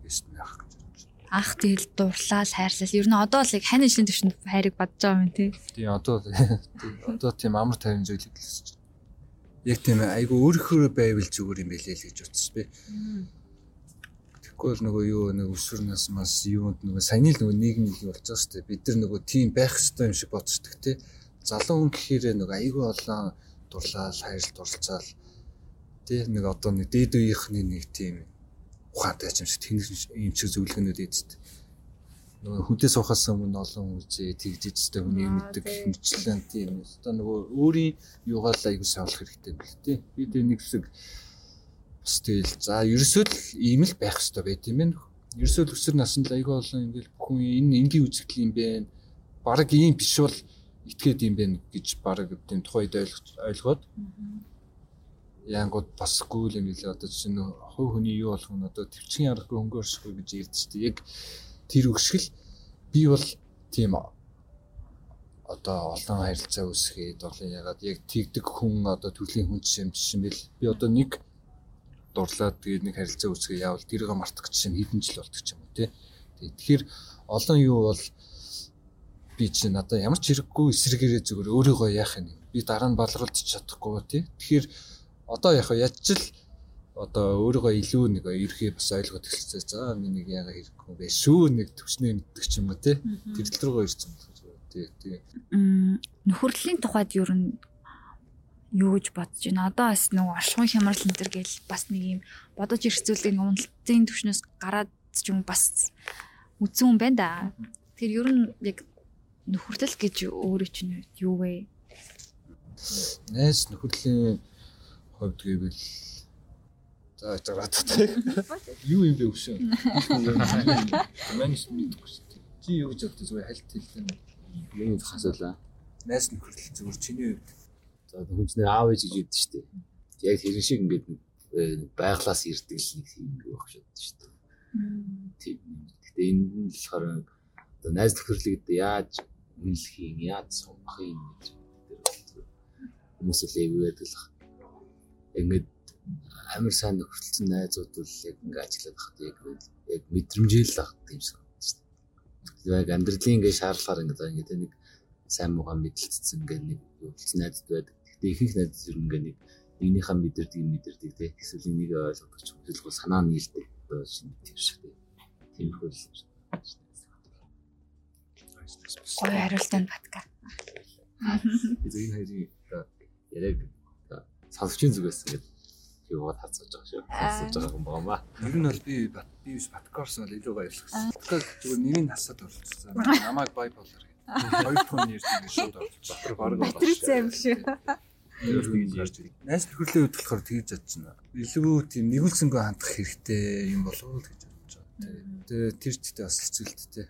бэст байх гэж байна. Ах тэгэл дурлал хайрлал ер нь одоо л яг хань ижлийн төвшөнд хайрыг бодож байгаа юм тий. Тий одоо одоо тийм амар тайван зүйлийг хэлсэн. Яг тийм айгу өөрөөхөө байвал зүгээр юм билээ л гэж утсан би. Тэгэхгүй л нөгөө юу нэг өсвөр насмаас юунд нөгөө саяны л нөгөө нийгэм их болж байгаа шүү дээ. Бид нар нөгөө тийм байх хэрэгтэй юм шиг бодцдог тий. Залуу хүн гэхээр нөгөө айгу олон дурлал хайрлал дурлцаал Тэ нэг одоо нэг дээд үеийнхний нэг тийм ухаантай юм шиг тэнэг юм шиг зөвлөгөөнүүд эзэд. Нөгөө хүнтэй суухаас өмнө олон үзээ тэгжижтэй хүний мэддэг мэтлэн тийм. Одоо нөгөө өөрийн юугаа л аягүй савлах хэрэгтэй юм л тий. Би тэ нэг хэсэг бас тэгэл за ерөөсөө л ийм л байх хэрэгтэй байт юм байна. Ерөөсөө л өсөр наснд аягүй олон ингээл бүхэн энэ энгийн үзэгдэл юм байна. баг ийм биш бол итгээд юм байна гэж баг тийм тухайд ойлгоод яангууд басгүй л юм лээ одоо чинь хувь хүний юу болох нь одоо төвчгийн аргагүй хөнгөөрсөхгүй гэж ярьдэж штэ яг тэр өгшгөл би бол тийм одоо олон харилцаа үүсгээд олон ягаад яг тэгдэг хүн одоо төрлийн хүн жишээ юм бэл би одоо нэг дурлаад тэгээд нэг харилцаа үүсгээ яавал тэрийг мартах гэж чинь хэдэн жил болдог юм тий. Тэгэхээр олон юу бол би чи надаа ямар ч хэрэггүй эсрэгээрээ зүгээр өөрийгөө яах юм би дараа нь балруулж чадахгүй тий. Тэгэхээр одоо яг яж л одоо өөрийгөө илүү нэг ерхий бас ойлгоод эхэлчихээ. За миний яга хэрэггүй бэ шүү нэг төвчнээ мэддэг ч юм уу тий. Тэрэл рүүгээ ирсэн тий. тий. Нөхөрлөлийн тухайд юу н юу гэж бодож байна. Одоо бас нэг оршихуй хямрал энэ төр гэл бас нэг юм бодож ирцүүлдэг уналтын төвшнөөс гараад ч юм бас үзэн юм байна да. Тэр ер нь яг нөхөрлөл гэж өөрөө чинь юу вэ? Найс нөхөрлийн хувьд гэвэл за жараад таа. Юу юм бэ өшөө? Манайс мэдгүй шүү дээ. Чи юу гэж боддог зүгээр хальт хэлсэн. Миний хасуулаа. Найс нөхөрлөл зүгээр чиний хувьд. За хүнчнэр аав ээж гэж яддаг шүү дээ. Яг хэрэг шиг ингээд байглаас ирдэг л нэг юм байх шүү дээ. Тийм. Гэтэ энэ нь болохоор одоо найз нөхөрлөг гэдэг яаж үнэлэх юм, яаж сумах юм гэж хүмүүс л эвгээд л ингээд амар сайн нөхөрлөсөн найзууд бол яг ингээд ажиллаад хахад яг яг мэдрэмжэл л ах тийм санагдаж байна. Яг амьдралын ингээд шаардлагаар ингээд ингээд нэг сайн муугаа мэдлэлцсэн ингээд нэг уулзсан найзууд байдаг. Гэхдээ ихэнх найзууд ер нь ингээд нэг нэгнийхээ мэдэрдэг юм мэдэрдэг те эсвэл энийг ойлгох ч хөдөлгөөн санаа нийлдэг одоо шинэ тийм шиг тийм хөл гоё хариултанд батка. Бид энэ хоёрын яг сонсогчийн зүгээс ингээд юугаар хацаж байгаа шүү. Хацаж байгаа юм байна. Ер нь бол би бат би биш Баткорс бол илүү баярлах. Баткор зүгээр нэрийг хасаад оролцсон. Намайг bipolar гэдэг. Хоёр хүн байгаа шууд оролцсон. Баткор баг. Матриц юм шүү. Найс болохоор тэгж бодож байна. Илүү тийм нэгүүлсэнгүй хандах хэрэгтэй юм болов уу гэж бодож байгаа. Тэгээ тэр ч гэдэг бас хэцүүлттэй.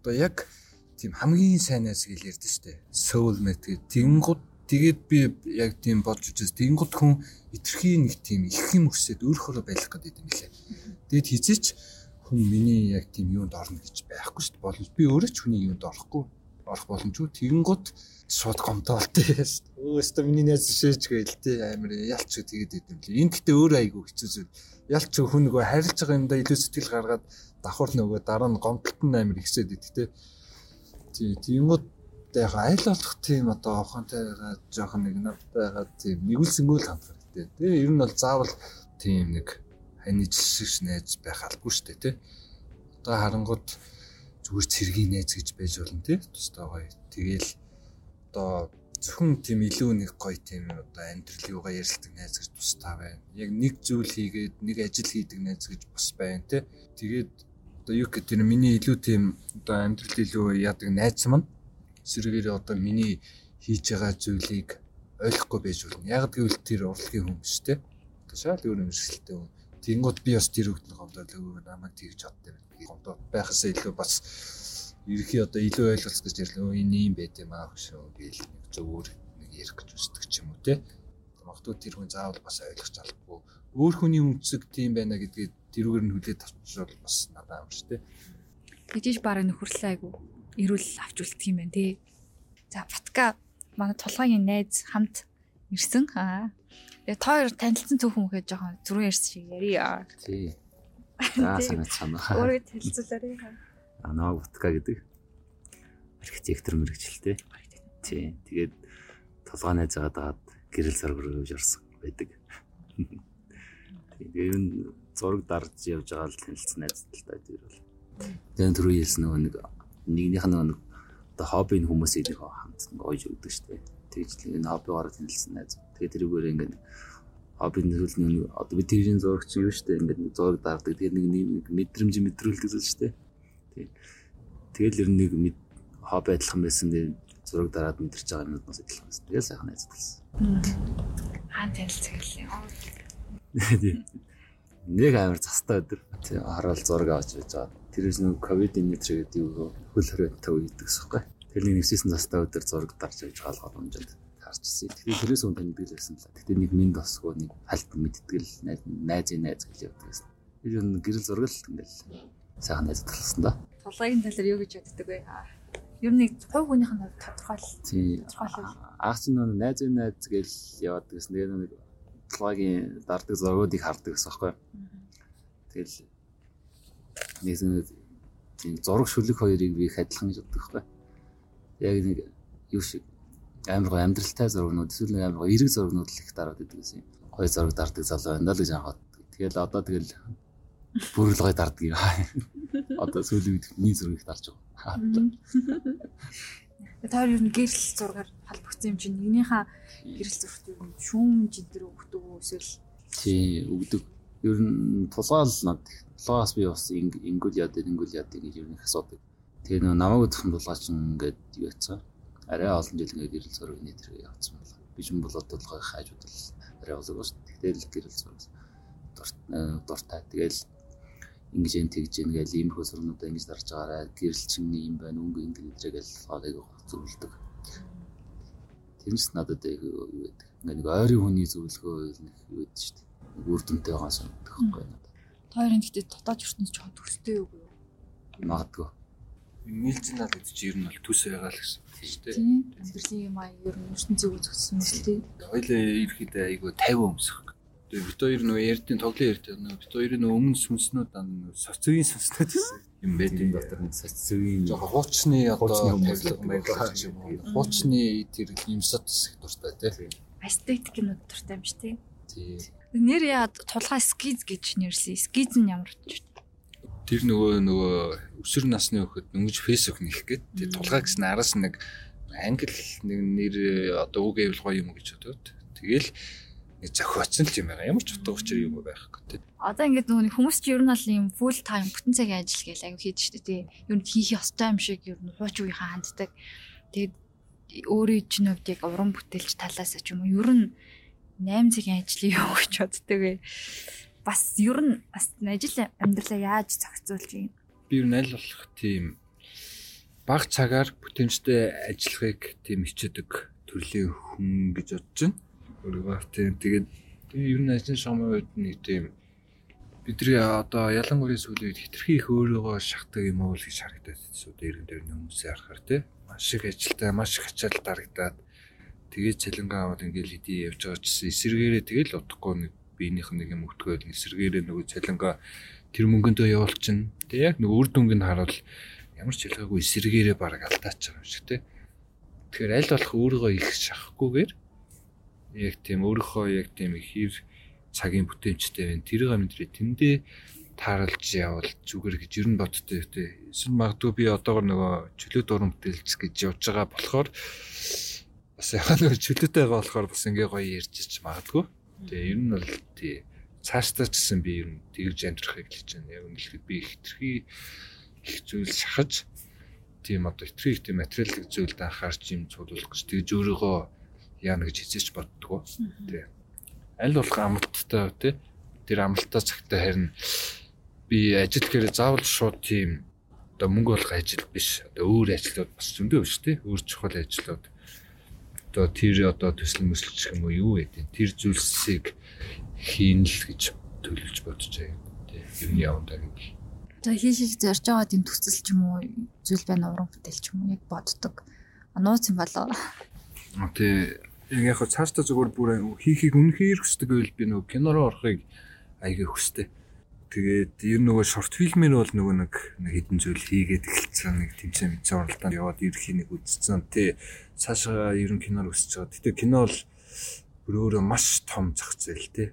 Одоо яг тийм хамгийн сайн найз гэж ярьдэн штэ. Soulmate гэдэг. Тэнгууд Тэгээд би яг тийм бодж үзээс тэнгууд хүн итерхий нэг тийм их юм өсөд өөрөөрөө байх гэдэг юм лээ. Тэгээд хизээч хүн миний яг тийм юунд орно гэж байхгүй шүү дээ. Боломж би өөрөө ч хүний юунд орохгүй орох боломжгүй. Тэнгууд шууд гомдоолтой шүү дээ. Өөстө миний найз шээж гээл тээ амир ялч тэгээд идэв лээ. Энд гэтээ өөрөө айгүй хэцүү зүйл. Ялч хүн нөгөө харилж байгаа юмдаа илүү сэтгэл гаргаад давхар нөгөө дараа нь гомдолт нь амир ихсээд идэв тээ. Тий, тэнгууд яг айл болох тийм одоо ухаантай байгаа жоохон нэг надтай байгаа тийм нэгүүлсэнгүй л хамт хэрэгтэй. Тэгээ ер нь бол заавал тийм нэг ханижлшигч найз байх албагүй шүү дээ тий. Одоо харангууд зүгээр цэргийн найз гэж байж болно тий. Тустай гоё. Тэгээл одоо зөвхөн тийм илүү нэг гоё тийм одоо амьдрал юугаа ярилдаг найз гэж тустай байна. Яг нэг зүйл хийгээд нэг ажил хийдэг найз гэж бас байна тий. Тэгээд одоо юу гэх тэр миний илүү тийм одоо амьдрал илүү яадаг найз маань сэргээр одоо миний хийж байгаа зүйлийг ойлгохгүй байж болно. Яг гэвэл тэр урлагийн хүн биш те. Одоо шал өөр хүн. Тэнгууд би бас тэр өгдөн гомдол өвөө намайг тэгж боддог юм. Гомдоо байхасаа илүү бас ерхий одоо илүү ойлголц гэж ярьлаа. Энэ юм байт юм аа шүү гээл нэг зөвөр нэг ярих гэж үздэг ч юм уу те. Магадгүй тэр хүн заавал бас ойлгож чадахгүй. Өөр хүний үнцэг тийм байна гэдгийг тэрүүгээр нь хүлээд авчвал бас надад амарч те. Тэгэж бараг нөхөрлөө айгу эрүүл авч үлдэх юм байна тий. За Батка манай тулгаагийн найз хамт ирсэн. Аа. Тэгээ та хоёр танилцсан цөөхөн мөхөө жоохон зүрх ярьсан шиг ярья. Тий. За санаа санаа. Өөрөө танилцуулаарай. А наа Батка гэдэг архитектор мэрэгчлээ. Тий. Тэгээд тулгаа найз байгаад гэрэл саргар өгж орсон байдаг. Тэгээ юу зураг дарж явж байгаа л танилцсан найз л та тэр бол. Тэгээд түрүү хэлсэн нөгөө нэг нэгнийх нь нэг одоо хоббийн хүмүүсийг нэг хамт ойж өгдөг шүү дээ. Тэгж л энэ хоббигоор танилцсан найз. Тэгээ тэрүүгээр ингээд хоббийн нөлөөлөл одоо би тэрийн зурагч юу шүү дээ. Ингээд зураг даардаг. Тэгээ нэг нэг мэдрэмж мэдрүүлдэг шүү дээ. Тэг. Тэгэл ер нь нэг хобби адилхан байсан дээр зураг дараад мэдэрч байгаа юмнаас адилхан байсан. Тэгээ сайхан найз болсон. Хаан танилцсан гэлээ. Нэг амар цастай өдөр. Тэг хараад зураг авч байж байгаа Тэрээс нэг ковид инэтр гэдэг юу хөл хорионтой үйдэг гэсэхгүй. тэрний нэгссэн застаа өдөр зураг дарж явж боломжтой харж ирсэн. Тэгэхээр тэрээс өмнө би л байсан л. Гэтэ нэг минь тосгоо нэг хальт мэдтгэл найзын найз гэж явдаг гэсэн. Тэр нь гэрэл зураг л ингээл сайхан найз талсан да. Тулгайгийн талаар юу гэж боддөг вэ? Ер нь нэг хувь хүнийх нь тодорхойл. Тийм. Аач нь найзын найз гэж яваад гэсэн. Тэгээ нэг тулгайгийн дардаг зургуудыг хардаг гэсэн байхгүй. Тэгэл нэг тийм зураг шүлэг хоёрыг би их адилхан гэж боддог байхгүй. Яг нэг юу шиг амар гоо амьдралтай зургнууд эсвэл нэг амар гоо эрэг зургнууд л их дараад идэг гэсэн юм. Гоё зураг дардаг залуу байна л гэж анхаад. Тэгэл одоо тэгэл бүрэл гоё дардаг юм. Одоо сүүлийн үед миний зургийг дарж байгаа. Тэр нь гэрэл зургаар халбогдсон юм чинь нэгнийхээ гэрэл зургт юу юм шүүм жидэр өгдөг үү эсвэл тий өгдөг. Ер нь тулгаал над тулгаас би бас ингүүл яд ингүүл яд гэж ер нь их асуудаг. Тэгээ нөө намайг удахын тулгаа чинь ингээд юу яцсан арай олон жил ингээ гэрэл зураг нэтэр явцсан байна. Би ч юм бол бодлогын хайжууд л арай олон шүү дээ. Тэгэл гэрэл зураг дуртай. Тэгэл ингэж энэ тэгж ингээл иймэрхүү сурнуудаа ингэж дарж байгаарай. Гэрэл чинь юм байна. Өнгө ингэ нэтрэгэл фагийг зөвлөдөг. Тэрнээс надад юу гэдэг. Ингээ нэг ойрын хүний зөвлөгөө юу гэдэг шүү дээ. Үр дүнтэй байгаа санагдах байхгүй надад. Тойрын гэхдээ дотоод ертөнц ч хот төстэй юу? Магадгүй нээлцэн наад гэж ер нь бол төс байгаа л гэсэн шүү дээ. Тийм. Амьдралын юм аа ер нь ертөнцийг үзүүлсэн юм шүү дээ. Хоёлаа ирэхэд айгүй 50 өмсөх. Тэгээ бит хоёр нөгөө ярдын тоглоом ярьдаг нөгөө бит хоёрын нөгөө өмнө сүнснүүд дан соцгийн сүнснүүд гэсэн юм байдیں۔ дотор нэг соцгийн жоохон хуучны одоо тавилга маягаар юм уу. Хуучны тэр юмсад их дуртай тий. Эстетик юм дуртай юм шүү дээ. Тий. Нэр яа тулгай скиз гэж нэрлсэн. Скиз нь ямар ч тэр нөгөө нөгөө өсвөр насны хөхөд дөнгөж фэйсбુક нэх гээд тэр тулгаа гэсэн араас нэг англи нэг нэр одоо үг гэвэл гоё юм гэж бодоод тэгэл нэг зохиоцсон л юм байгаа. Ямар ч утга учир юм байхгүй тий. Одоо ингээд нөгөө хүмүүс ч ер нь бол юм full time бүтэн цагийн ажил гэж аяг хийж штэ тий. Ер нь хийх ёстой юм шиг ер нь хууч үеийнхаа ханддаг. Тэгээд өөрийн чинь хувьд яг уран бүтээлч талаас ч юм уу ер нь 8 цагийн ажил юу гэж боддөг вэ? бас ер нь бас ажил амьдралаа яаж зохицуулж юм? Би ер нь аль болох тийм баг цагаар бүтэмжтэй ажиллахыг тийм хичээдэг төрлийн хүн гэж бодож байна. Өөрийгөө тийм тэгээд ер нь ажлын шамын үед нэг тийм бидний одоо ялангуяа сүүлийн үед хитрхи их өөрийгөө шахдаг юм уу гэж харагдаад байна. Дээрэн дээр хүмүүсээ харахаар тийм маш их ажилтай, маш их ачаал дарагдаад тэгээд цалингаа аваад ингээл хэдий явж байгаа ч эсэргээрээ тэгэл утгагүй нэг биенийх нэг юм өгтгөөл эсэргээрээ нөгөө цалингаа тэр мөнгөндөө явуулчихна. Тэгээ яг нөгөө үр дүнг нь харуул ямар ч хэлгээгүй эсэргээрээ баг алдаач байгаа юм шиг те. Тэгэхээр аль болох өөрийгөө их шахахгүйгээр яг тийм өөрийнхөө яг тийм хэр цагийн бүтээмжтэй байна. Тэрийг мэдрээ тэндээ тааралж явал зүгээр гэж ер нь боддтой те. Эсвэл магадгүй би одоогор нөгөө чөлөө дуран бүтээлч гэж явж байгаа болохоор бас яхаа нөгөө чөлөөтэй байгаа болохоор бас ингээ гоё ярьж ич магадгүй. Тэгээ ер нь бол тий цаашдаа ч гэсэн би ер нь тэгж амьдрахыг хэлж байна. Яг үнэхээр би их тэрхий их зүйл шахаж тийм одоо итгэх тийм материалын зүйлд анхаарч юм цуглуулах гэж тэгж өөрийгөө яана гэж хизээч боддгоо. Тий. Аль болох амралттай тий. Тэр амралттай цагтаа харин би ажил гэхээр заавал шууд тийм одоо мөнгө олох ажил биш. Одоо өөр ажлууд бас зөндөө биш тий. Өөр чухал ажлууд одоо тэр одоо төсөл мөслөж юм уу юу гэдэг тэр зүйлсийг хийн л гэж төлөвлөж бодож байгаа. Тэг. Ер нь явандаа гэж. За хийж зорж байгаа тийм төсөл ч юм уу зүйл байна уран бүтээл ч юм уу яг боддог. Нууц юм болоо. Тэг. Яг яг цаашдаа зүгээр бүр хийхийг үнэхээр хүсдэг байл би нөгөө кинороо орохыг аяга хүсдэг. Тэгээд ер нь нөгөө шорт фильмэр бол нөгөө нэг хэдэн зүйл хийгээд эхэлсэн нэг тэмцээн мэдсэн оролдоонд яваад ирэхийг нэг үзсэн. Тэ цаашаа ер нь киноор өсөж байгаа. Гэтэ кино бол өөрөө маш том зах зээл тэ.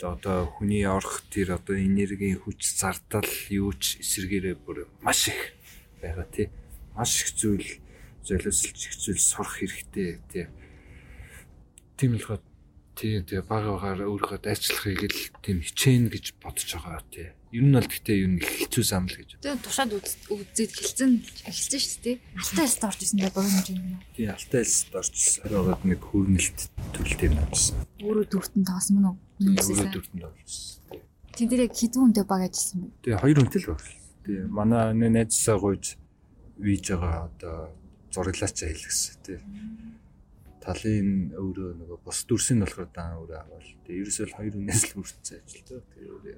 Одоо хүний орох тэр одоо энергийн хүч зардал юу ч эсэргээрээ бүр маш их байгаа тий. Маш их зүйл золиослж их зүйл сурах хэрэгтэй тий. Тийм л гоо тий тэгээ баг багаар өөрийгөө дайчлахыг л тийм хичээн гэж бодож байгаа тий. Ер нь бол гэхдээ ер нь хэцүү зам л гэж. Тэгээ тушаад үзээд хэлсэн эхэлсэн шүү дээ. Алтай альст орж исэн дээ богино юм. Тий алтай альст орж байгаад нэг хөрнөлт төлөлтэй навсан. Өөрөө дүртэн тоосон мөн үү? Өөрөө дүртэн тоосон. Тэн дээр яг хэдэн хүнтэй баг ажилласан бэ? Тэгээ хоёр хүнтэй л баг. Тэгээ манай найзсаа гуйж виж байгаа одоо зураглаач хэлгэсэн тий. Талын өөрөө нөгөө бус дүрсийн болохоор даан өөрөө авал. Тэгээ ерөөсөө л хоёр үнээс л хүрсэн ажилтаа. Тэр өөрөө.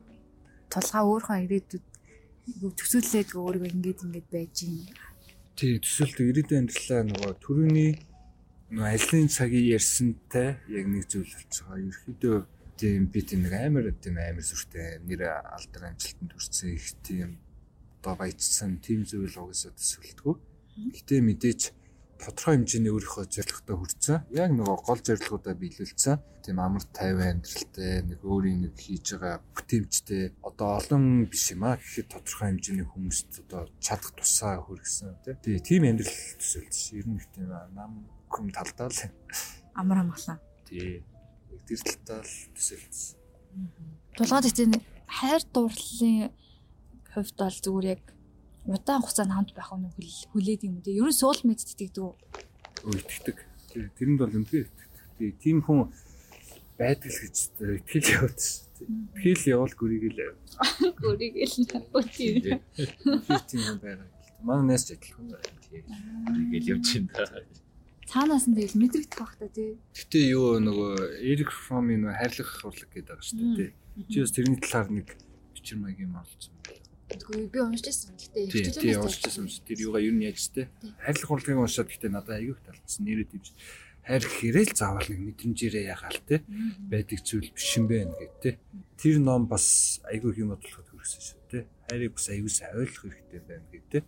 Тулгаа өөрхөн ирээдүйд төсөөллээд өөрийгөө ингэж ингэж байж юм. Тий төсөөлт ирээдүйн амьдралаа нөгөө төрөний нөгөө ажлын цагийг ярьсантай яг нэг зүйл болцгоо. Ерөөхдөө тийм би тийм нэг амар тийм амар сүртэй нэр алдар амжилтанд хүрсэн их тийм одоо баяжсан тийм зүйл угаасаа төсөөлтгөө. Гэтэ мэдээч тодорхой хэмжээний өөрийнхөө зорилготой хүрсэн. Яг нөгөө гол зорилгоудаа биелүүлсэн. Тийм амар тайван амьдралтай нэг өөрийн нэг хийж байгаа бүтээмжтэй одоо олон биш юм а гэхэд тодорхой хэмжээний хүмүүст одоо чадах тусаа хүргэсэн тий. Тийм амьдрал төсөөлж ер нь тийм нам хүм талдаа л амар амгалан. Тий тэр талдаа л төсөөлсөн. Тулгаад ихтэй хайр дурлалын хувьд бол зүгээр яг удаан хугацаанд хамт байх нь хүлээд юм үү? Ер нь суул мэд итгэдэг үү? Итгэдэг. Тэрэнд бол үнэхээр итгэдэг. Тийм хүн байдаг л гэж итгэл яваад шүү. Итгэл явал гүрийг л гүрийг л үгүй. Тийм хүн байгаа. Манай нэс ч адилхан байна. Гүрийг л явж байна цаанаас нь тэгэл мэдрэгдэх байх та тий. Гэтэ юу нөгөө Эрик Фромын нөгөө хайрлах урлаг гэдэг байгаа шүү дээ тий. Чи бас тэрний талаар нэг бичвэр маягийн олцсон байна. Тэгвэл би уншиж байсан. Гэтэ хичээлээ тий уншиж байсан. Тэр юугаа ер нь яаж тий. Хайрлах урлагийг уншаад гэтэ надад аягүй талцсан. Нэрээ дивж хайр хэрэл заавал нэг мэдрэмжээрээ ягаал тий. Байдаг зүйл биш юм байна гэд тий. Тэр ном бас аягүй юм бодлоход хүрсэн шүү тий. Хайрыг бас аягүй сайн ойлгох хэрэгтэй байна гэд тий.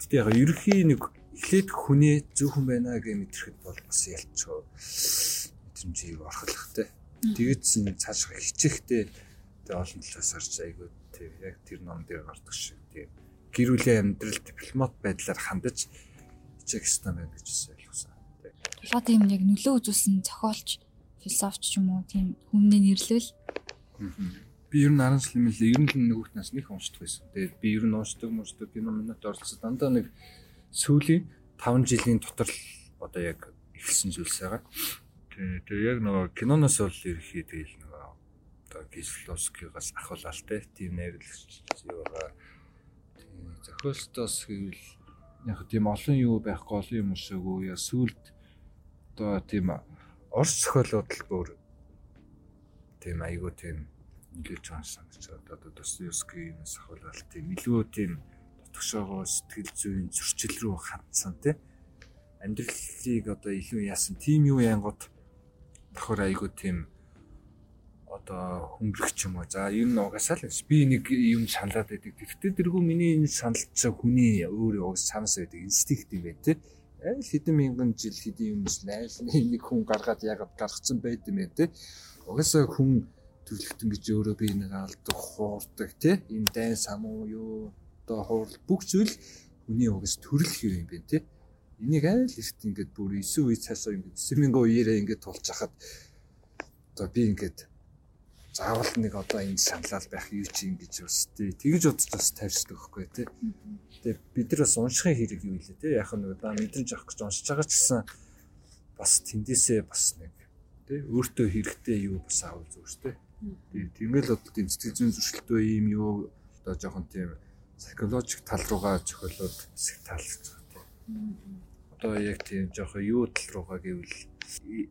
Гэтэ яг ерөхийн нэг эхлээд хүний зөв хүн байна гэж мэдрэхэд бол бас ялчгүй мэдрэмжийг орхолохтой. Тэгээд цааш хичээхтэй тэг олон талаас харж айгүй тэг яг тэр ном дээр гардаг шиг тэг гэр бүлийн амьдрал дипломат байдлаар хандаж хичээх ёстой байна гэж ойлгосон. Тулгаа тийм яг нөлөө үзүүлсэн зохиолч философч ч юм уу тийм хүмүүний нэрлэл би ер нь 10 жил юм л ер нь л нөгөөтнөөс нэг уншдаг байсан. Тэгээд би ер нь уншдаг, уншдаг кино минут оролцсон. Дандаа нэг сүүлийн 5 жилийн дотор л одоо яг эхэлсэн зүйлс байгаа. Тэгээ яг нөгөө киноноос бол ерхий тэгэл нөгөө одоо Кисловскигаас ахвалалтай тийм найруулагч юугаа зохиолтоос гэвэл яг тийм олон юу байхгүй олон юм уушаагүй яа сүулт одоо тийм орс зохиолууд л бүр тийм айгуу тийм нөлөөж байгаа санагч одоо Достоевскийнээс ахвалал тийм илүү тийм тогшоогоо сэтгэл зүйн зөрчил рүү хандсан тий амьдралыг одоо илүү яасан тийм юу янгот тохор айгуу тийм одоо хөнгөрөх юм уу? За ер нь угаасаа л би нэг юм саналаад байдаг. Гэхдээ тэргүй миний энэ саналж байгаа хүний өөрөө угаас санаас байдаг. Инстинкт юм байна тий айл хэдэн мянган жил хэдэн юмс айл нэг хүн гаргаад ягаад гаргацсан байд юм бэ тий угаасаа хүн төрлөختөн гэж өөрөө би нэг алдаг хуурдаг тий энэ дайн самуу юу одоо хурал бүх зүйл хүний угаас төрөл хэр юм бэ те. Энийг айл ихт ингээд бүр 9 үе цаасаа ингээд 9000 үеэрээ ингээд тулж хахад одоо би ингээд заавал нэг одоо энэ саналал байх юу чи ингэж бас тий тэгж бодож бас тавьчихдаг байхгүй тий. Тэгээ бид нар бас уншихын хэрэг юу илээ тий яг нэг даа мэдрэмж авах гэж уншиж байгаа ч гэсэн бас тэндээсээ бас нэг тий өөртөө хэрэгтэй юу бас авал зүгээр тий Тэгэл бодлоо тийм сэтгэл зүйн зөрчилтэй юм юу? Одоо жоохон тийм психологик тал руугаа зохиолоод тал гэж байна. Одоо яг тийм жоохон юу тал руугаа гэвэл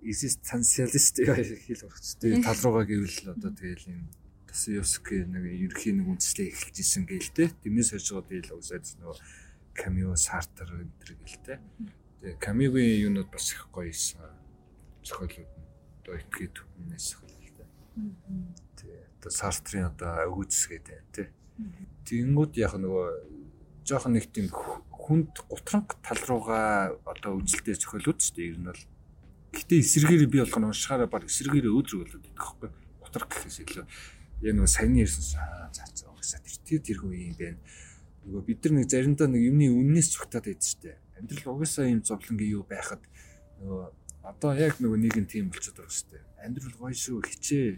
экзистенциалист хэл урагчтай тал руугаа гэвэл одоо тэгэл юм Достоевский нэг ерхий нэг үндслээ эхэлж исэн гээл те. Тэрнээс хойш байгаа тэгэл уусаад нөгөө Камио Сартер энэ гээл те. Тэгээ Камигийн юунууд бас их гоё исэн. Зохиолууд одоо итгэхэд хүнээс хэл те. Тэгээ одоо Сартрын одоо өгөөцсгээд байна те. Тэнгүүд яг нөгөө жоохон нэг тийм хүнд гутранг тал руугаа одоо үзэлтэй зохиолууд ч тийм ер нь бол гэтээ эсэргээр би болох нь уншихаараа баг эсэргээр өөдрөг болоод идэх байхгүй гутраг гэхээс илүү яг нөгөө саяны ярьсан цаа цаа угсаа тэр тэр тэрхүү юм байна нөгөө бид нар нэг заримдаа нэг юмны үннээс зүгтаад байдаг шүү дээ. Амьдрал угаасаа юм зовлонгийн юу байхад нөгөө одоо яг нөгөө нэг нь тийм болчиход байгаа шүү дээ. Амьдрал гоё шүү хичээ.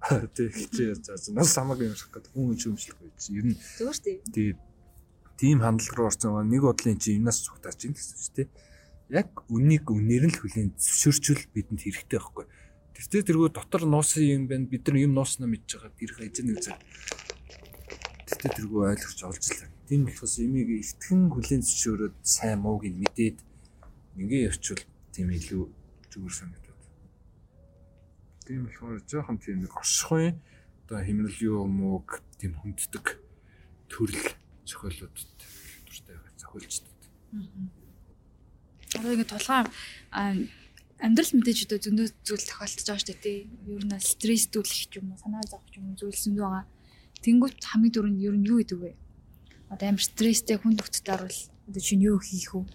Тэг хичээ. Заасан. Нас хамаагүй юм шиг гэдэг хүн чөмшлөхгүй чи. Ер нь зүгээр шүү дээ. Тэгээд тийм хандлага руу орсон нэг бодлын чи юмнаас цугтаач юм гэсэн чинь тий. Яг үнийг үнээр нь л хүлийн зөвшөөрчл бидэнд хэрэгтэй байхгүй. Тэртээ тэргөө дотор нуусан юм байна. Бид нар юм нууснаа мэдж байгаа. Ирэх эзэн цаг. Тэртээ тэргөө ойлгож олж л Тийм болохоос имийг эртхэн хүлэн зөвшөөрөөд сайн мууг нь мэдээд ингээ явчвал тийм илүү зүгээр санагдаад. Тийм болохоор жоохон тийм нэг оршихуй одоо хэмнэл юу мууг тийм хүнддэг төрөл зохиолуудад дуртай байгаа зохиолчдод. Одоо ингэ тулгаан амьдрал мэдээж одоо зөндөө зүйл тохиолдож байгаа шүү дээ. Ер нь стресстүүлэх ч юм уу, санаа зовх юм зүйл зөндөө байгаа. Тэнгүүт хамгийн дөрөнд ер нь юу гэдэг вэ? Одоо амар стресстэй хүн нөхцөл орвол одоо чинь юу хийх вэ?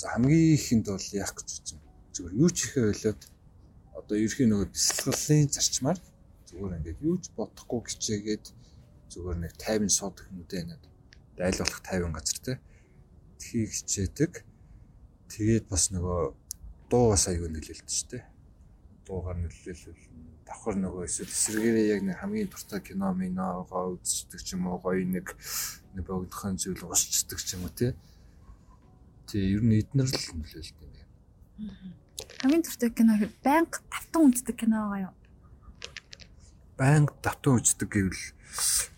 За хамгийн ихэнд бол яах гэж байна. Зүгээр юу ч ихэ ойлоод одоо ерхий нөгөө бясалгалын зарчмаар зүгээр ингээд юу ч бодохгүй гिचээгээд зүгээр нэг тайван суудаг юм дээ надад. Айл болох тайван газар те. Тхийг хичээдэг. Тэгээд бас нөгөө дуу бас аягүй нөлөөлдөг шүү дээ. Дуугаар нөлөөлөл давхар нөгөө эсвэл эсрэгээрээ яг нэг хамгийн дуртай кино миногоо үздэг ч юм уу гоё нэг нэг богдохын зүйл уусчдаг ч юм уу тий. Тий ер нь эднэр л нөлөөлдөг юм байна. Хамгийн дуртай кино байнга тавтан үздэг кино байгаа юу? Байнга тавтан үздэг гэвэл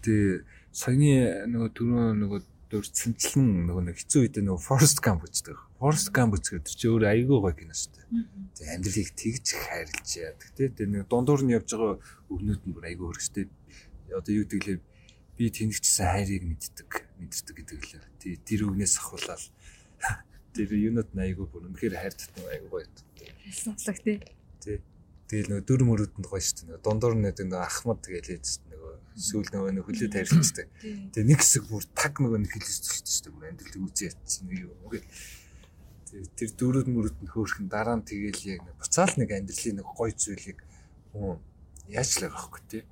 тий саяны нөгөө түрүү нөгөө дурдсанчлан нөгөө нэг хэцүү үед нөгөө Forest Gump үздэг. Forest Gump үзэхэд чи өөр айгүй гоё кино шүү дээ. Тэг амьдралыг тэгж хайрлаж яадаг тий. Тэр нэг дундуур нь явж байгаа өвнүүд нь бүр айгүй хөргөстэй. Одоо юу гэвэл би тэнэгчсэн хайрыг мэддэг, мэдэрдэг гэдэг лээ. Тий тэр үгнээс ахуулаад тэр юунод айгүй бүр үнэхээр хайр татсан айгүй гоё. Сонслог тий. Тий. Тэгэл нөгөө дүр мөрөдөнд гоё шүү дээ. Дундуур нь нөгөө ахмад тэгэл ээж нөгөө сүүл нөгөө нэг хөлөө тарилчдаг. Тэгээ нэг хэсэг бүр таг нөгөө нэг дээ. Бүр амьдрал үзээ ятсан нэг юм. Тэр дөрөв мөрөд нь хөөрхөн дараа нь тэгээл яг буцаал нэг амьдралын нэг гоё зүйлийг хүн байгаа хөөх тий.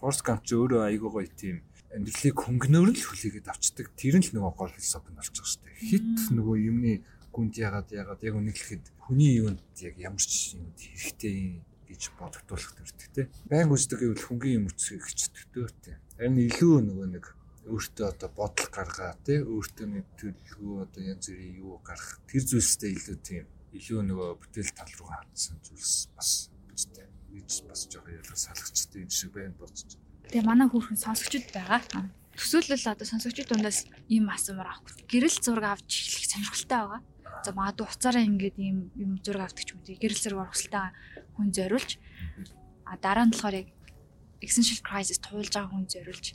Force Gump ч өөрөө айгүй гоё тийм амьдралыг хөнгөнөөр нь хүлээгээд авчдаг. Тэр нь л нөгөө гол философи нь шүү дээ. Хит нөгөө юмны гүнд ягаад ягаад яг үнэхээр хүний юунд яг ямар ч юм хэрэгтэй гэж бодогдуулах төрдөг те. Байн үздэг гэвэл хүнгийн юм үцгийг хичдэг те. Харин илүү нөгөө нэг өөртөө одоо бодол гаргаа те өөртөө нэг төлөвлөгөө одоо янз бүрийн юу гаргах тэр зүйлстэй илүү тийм илүү нөгөө бүтээл тал руу хандсан зүйлс бас бидтэй гэж бас жоохон ялгаж салгачтай юм шиг байна бодож. Тэгээ манай хүүхэн сонсогчд байгаа. Төсөөлөл одоо сонсогчд дундаас ийм асуумаар авах. Гэрэл зураг авч эхлэх сонирхолтой байгаа. За магадгүй хуцаараа ингээд ийм юм зураг авдаг ч юм уу. Гэрэл зураг урагсалтай хүн зориулж а дараа нь болохоор яг existential crisis туулж байгаа хүн зориулж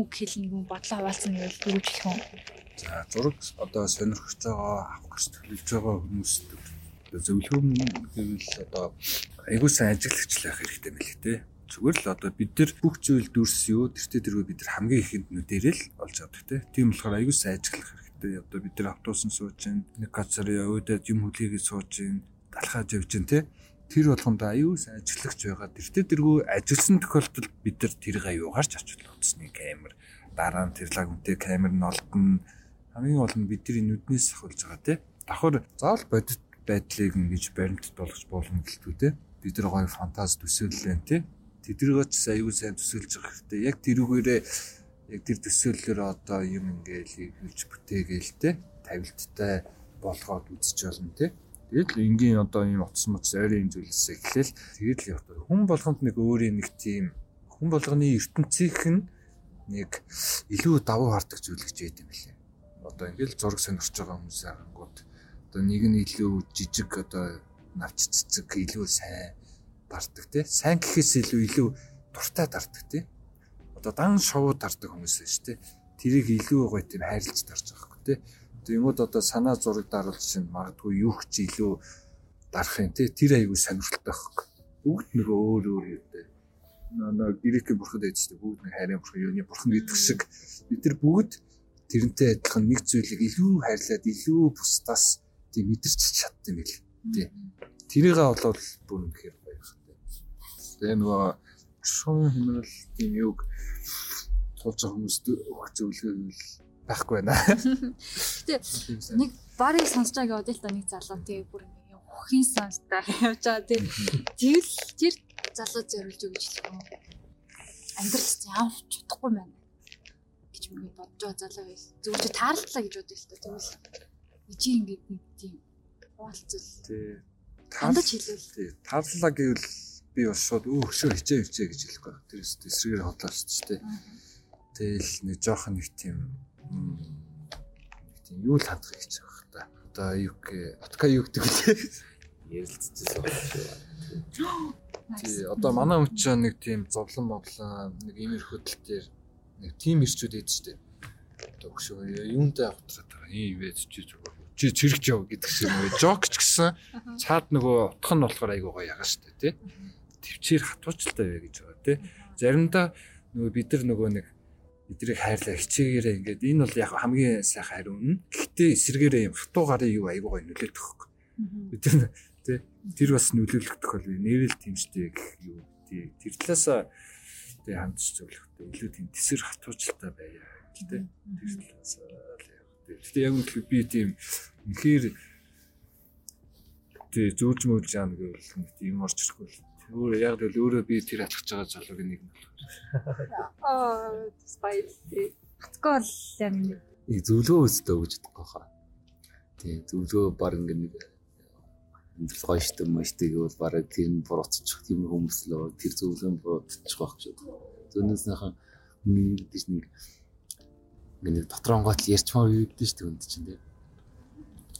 үг хэлнэ юм бодлоо хуваалцсан юу гэж хэлэх вэ? За зураг одоо сонирхож байгаа авах гэж төлөвлөж байгаа хүмүүс зөвлөм гэвэл одоо айгуу сайн ажиглагч л байх хэрэгтэй мэлээ те. Зүгээр л одоо бид нар бүх зүйл дүрс юу тэртээ тэргүй бид нар хамгийн ихэнд нүдэрээ л олж авдаг те. Тийм болохоор айгуу сайн ажиглах хэрэгтэй. Одоо бид нар автобусан сууж нэг газар явуудад юм хүлээгээд сууж явж гин те тэр болгонд аюу сайн ажиглагч байгаа. Тэртээ тэргүй ажилласан тохиолдолд бид нар тэрийг аюугаарч ачуул утасны камер дараа нь тэрлаг үнтэй камер нь олдно. Хамгийн гол нь бидний нүднээс ахуулж байгаа тий. Давхар заавал бодит байдлыг ингэж баримтд болгож болно гэлтүү тий. Бид нар гоё фантаз төсөөллөө тий. Тэдрийгээ ч аюу сайн төсөөлж байгаа хэрэгтэй. Яг тэрүүгээрээ яг тэр төсөөллөөр одоо юм ингээл хэлж бүтээгээл тий. Тавилттай болгоод үзэж болно тий Тэгэл энгийн одоо ийм утас мутас ойрын зүйлсээ эхлээл тэгээд л явах. Хүн болгонд нэг өөрийн нэг тийм хүн болгоны ертөнцийнх нь нэг илүү давуу хардаг зүйл гэж ядсан юм лээ. Одоо ингээл зураг сонирхож байгаа хүмүүс арангууд одоо нэг нь илүү жижиг одоо навч цэцэг илүү сайн дарддаг тий. Сайн гэхээс илүү илүү дуртай дарддаг тий. Одоо дан шоу дарддаг хүмүүс шүү дээ. Тэрийг илүү гоё тийм хайрлаж дарж байгаа хгүй тий Тэнгүүд одоо санаа зураг даруул чинь магадгүй юу ч илүү дарах юм тий тэр аягүй сонирхолтой байхгүй. Бүгд нөгөө өөр өөр юутай. Нөө грек бурхад ээжтэй бүгд нэг хайрын бурхан юуны бурхан гэдэг шиг бид нар бүгд тэрнтэй адилхан нэг зүйлийг илүү хайрлаад илүү бусдаас тий мэдэрч чадсан юм бэл. Тий. Тэрийгээ болоод бүр үнэхээр баяр хэрэгтэй. Тэгээ нөгөө шуун хэмээл тийм юг тулж хүмүүст өгөх зөвлөгөө байхгүй байна. Гэтэ нэг барыг сонсож байгаа гэдэг л та нэг залуу тэгээ бүр ингээ хөхийн сонстой явж байгаа тийм. Тэгэл тэр залуу зориулж өгч хэлэх юм. Амьдрал явж чадахгүй байна гэж мөнгө бодож байгаа залуу байл. Зүгээр таарлаа гэж бодъё л та. Тэгвэл ичи ингээд нэг тийм хуваалцал. Тий. Тандаж хэлвэл. Тий. Таарлаа гэвэл би бас шууд өөх шөө хичээ хичээ гэж хэлэхгүй. Тэр эсрэгээр хотлооч тий. Тэгэл нэг жоох нэг тийм Тийм юу л хандах гэж байгаа та. Одоо юу гэ ботка юу гэдэг вэ? ярилцчихсан байна. Тий одоо манай хүн чинь нэг тийм зовлон моглон нэг иймэрхүү тал дээр нэг тийм ирчүүд ээж штэ. Одоо хөшөө юунтай авахтраад байгаа юм вэ чи зүгээр чи чирэгч яв гэдэг шиг нэг жок ч гэсэн цаад нөгөө утх нь болохоор айгуу гоё ягаа штэ тий. Төвчээр хатуучтай вэ гэж байгаа тий. Заримдаа нөгөө бид нар нөгөө нэг эдрийг хайрлаа. Хичээгээрээ ингээд энэ бол яг хамгийн сайхан хариу нь. Гэхдээ эсэргээрээ юм хатуу гарын юу айгуу гоё нөлөөлөх хөөх. Бид нар тий тэр бас нөлөөлөгдөх бол нэрэл тэмцтэй гэх юу тий. Тэр талаасаа тий хандж зөвлөхтэй илүү тийм тэсэр хатуучтай байя тий. Тэр талаасаа л яг тий гэхдээ яг үгүй би тийм үнэхээр тий зүүж мөж яана гэвэл тийм орч ирэхгүй өөр яг л өөрөө би тэр атгах байгаа залууг нэг нь Аа спайс тий хатгүй бол яг нэг. Зөвлөгөө өсдөө гэж боддог хаа. Тий зөвлөгөө баг ингээд нэг гоё штэ мөштэй гэвэл бараг тэр нь буруутчих тийм хүмүүс л тэр зөвлөгөө буруутчих байх гэж байна. Зөнөөснийхэн хүний гэдэг чинь нэг нэг дотроо гоц ярьчмаар юу гэдэг штэ үнд чинь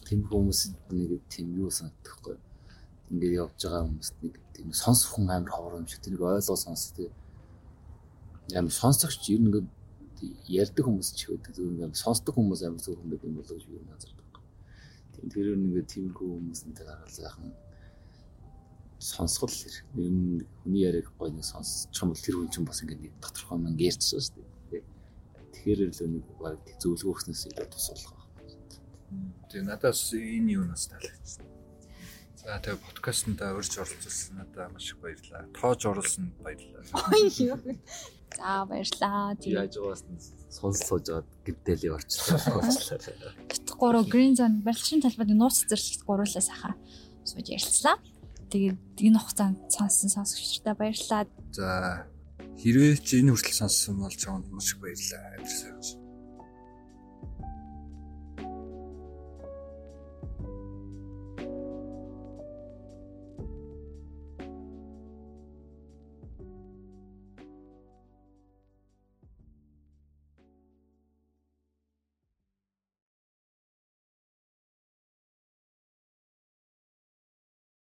тийм хүмүүс нэг тийм юу санагдахгүй. Ингээд явж байгаа хүмүүст нэг тийм сонсох хүн амар ховор юм шиг тэрийг ойлгоо сонс тийм амар сонсогч ер нь ингээд ярьдаг хүмүүс ч байдаг зөв амар сонсдог хүмүүс амар зөв хүмүүс юм болоо гэж юу назар Тэр ингээд тиймэрхүү хүмүүсэнтэй гаргал сайхан сонсгол юм хүний яриаг гоё нэг сонсчих юм бол тэр хүн чинь бас ингээд нэг тодорхой мэн ярьчихсан шүү дээ. Тэгэхээр л нэг баг зөвлөгөө өгснөөс илүү тусалах байна. Тэгээ надаас энэ юунаас таалагдсан. За тэгээ подкастнда урьж оролцуулсан надад маш их баярлалаа. Тоож оруулсан баярлалаа. За баярлаа. Тэгээ яаж нь сонс сууж аваад гэрдэл яварчлаа. Бит 3 Green Zone барилгын талбайд нууц зэрлэгт гуруулаа сайхан сууж ярилцлаа. Тэгээд энэ хугацаанд сонссон сонсогчдаа баярлалаа. За хэрвээ чи энэ хүртэл сонссон бол чамд маш их баярлалаа.